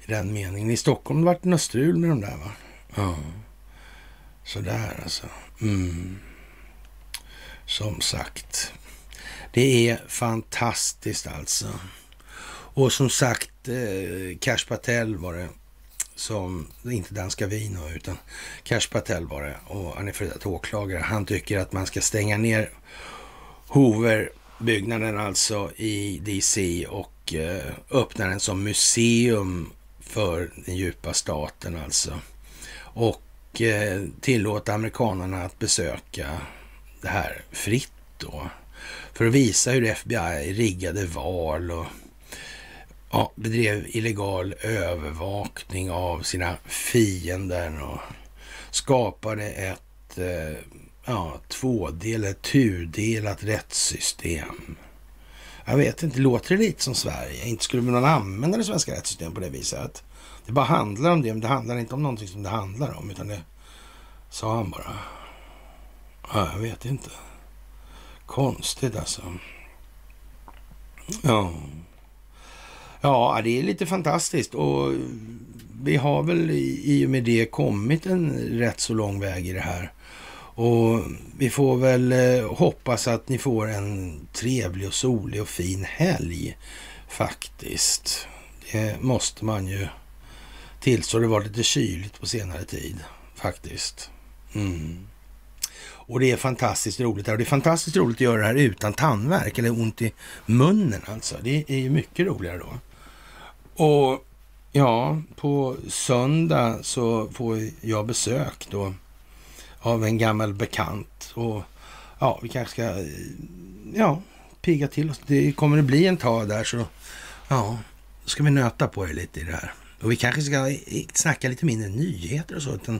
I den meningen. I Stockholm har det varit något strul med de där va? Ja. Sådär alltså. Mm. Som sagt. Det är fantastiskt alltså. Och som sagt, eh, Cash Patel var det som, inte danska vino, utan Cash Patel var det. Och han är före åklagare. Han tycker att man ska stänga ner Hoover-byggnaden alltså i DC och eh, öppna den som museum för den djupa staten alltså. Och eh, tillåta amerikanerna att besöka det här fritt då. För att visa hur FBI riggade val och ja, bedrev illegal övervakning av sina fiender och skapade ett eh, ja, tvådelat, tudelat rättssystem. Jag vet inte, låter det lite som Sverige? Inte skulle någon använda det svenska rättssystemet på det viset. Det bara handlar om det, men det handlar inte om någonting som det handlar om, utan det sa han bara. Ja, jag vet inte. Konstigt alltså. Ja. Ja, det är lite fantastiskt och vi har väl i och med det kommit en rätt så lång väg i det här. Och vi får väl eh, hoppas att ni får en trevlig och solig och fin helg faktiskt. Det måste man ju tillstå. Det var lite kyligt på senare tid faktiskt. Mm. Och det är fantastiskt roligt. Och det är fantastiskt roligt att göra det här utan tandvärk eller ont i munnen alltså. Det är ju mycket roligare då. Och ja, på söndag så får jag besök då av en gammal bekant. Och ja, vi kanske ska ja, pigga till oss. Det kommer att bli en tag där så ja, då ska vi nöta på det lite i det här. Och vi kanske ska snacka lite mindre nyheter och så, utan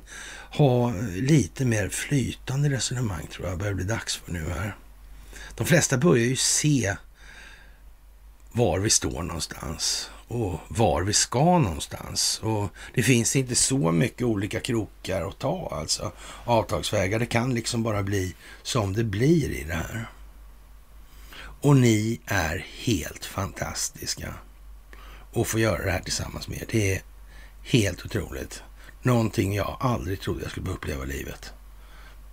ha lite mer flytande resonemang tror jag börjar bli dags för nu här. De flesta börjar ju se var vi står någonstans och var vi ska någonstans. Och det finns inte så mycket olika krokar att ta, alltså avtagsvägar. Det kan liksom bara bli som det blir i det här. Och ni är helt fantastiska att få göra det här tillsammans med er. Det är helt otroligt. Någonting jag aldrig trodde jag skulle uppleva i livet.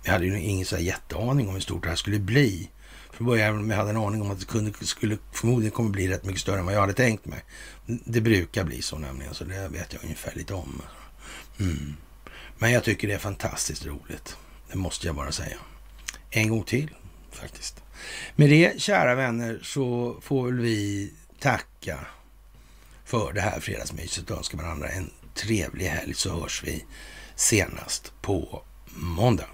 Jag hade ju ingen så här jätteaning om hur stort det här skulle bli. Från början jag hade en aning om att det kunde, skulle förmodligen kommer bli rätt mycket större än vad jag hade tänkt mig. Det brukar bli så nämligen, så det vet jag ungefär lite om. Mm. Men jag tycker det är fantastiskt roligt. Det måste jag bara säga. En gång till faktiskt. Med det, kära vänner, så får väl vi tacka för det här fredagsmyset och önska varandra en trevlig helg så hörs vi senast på måndag.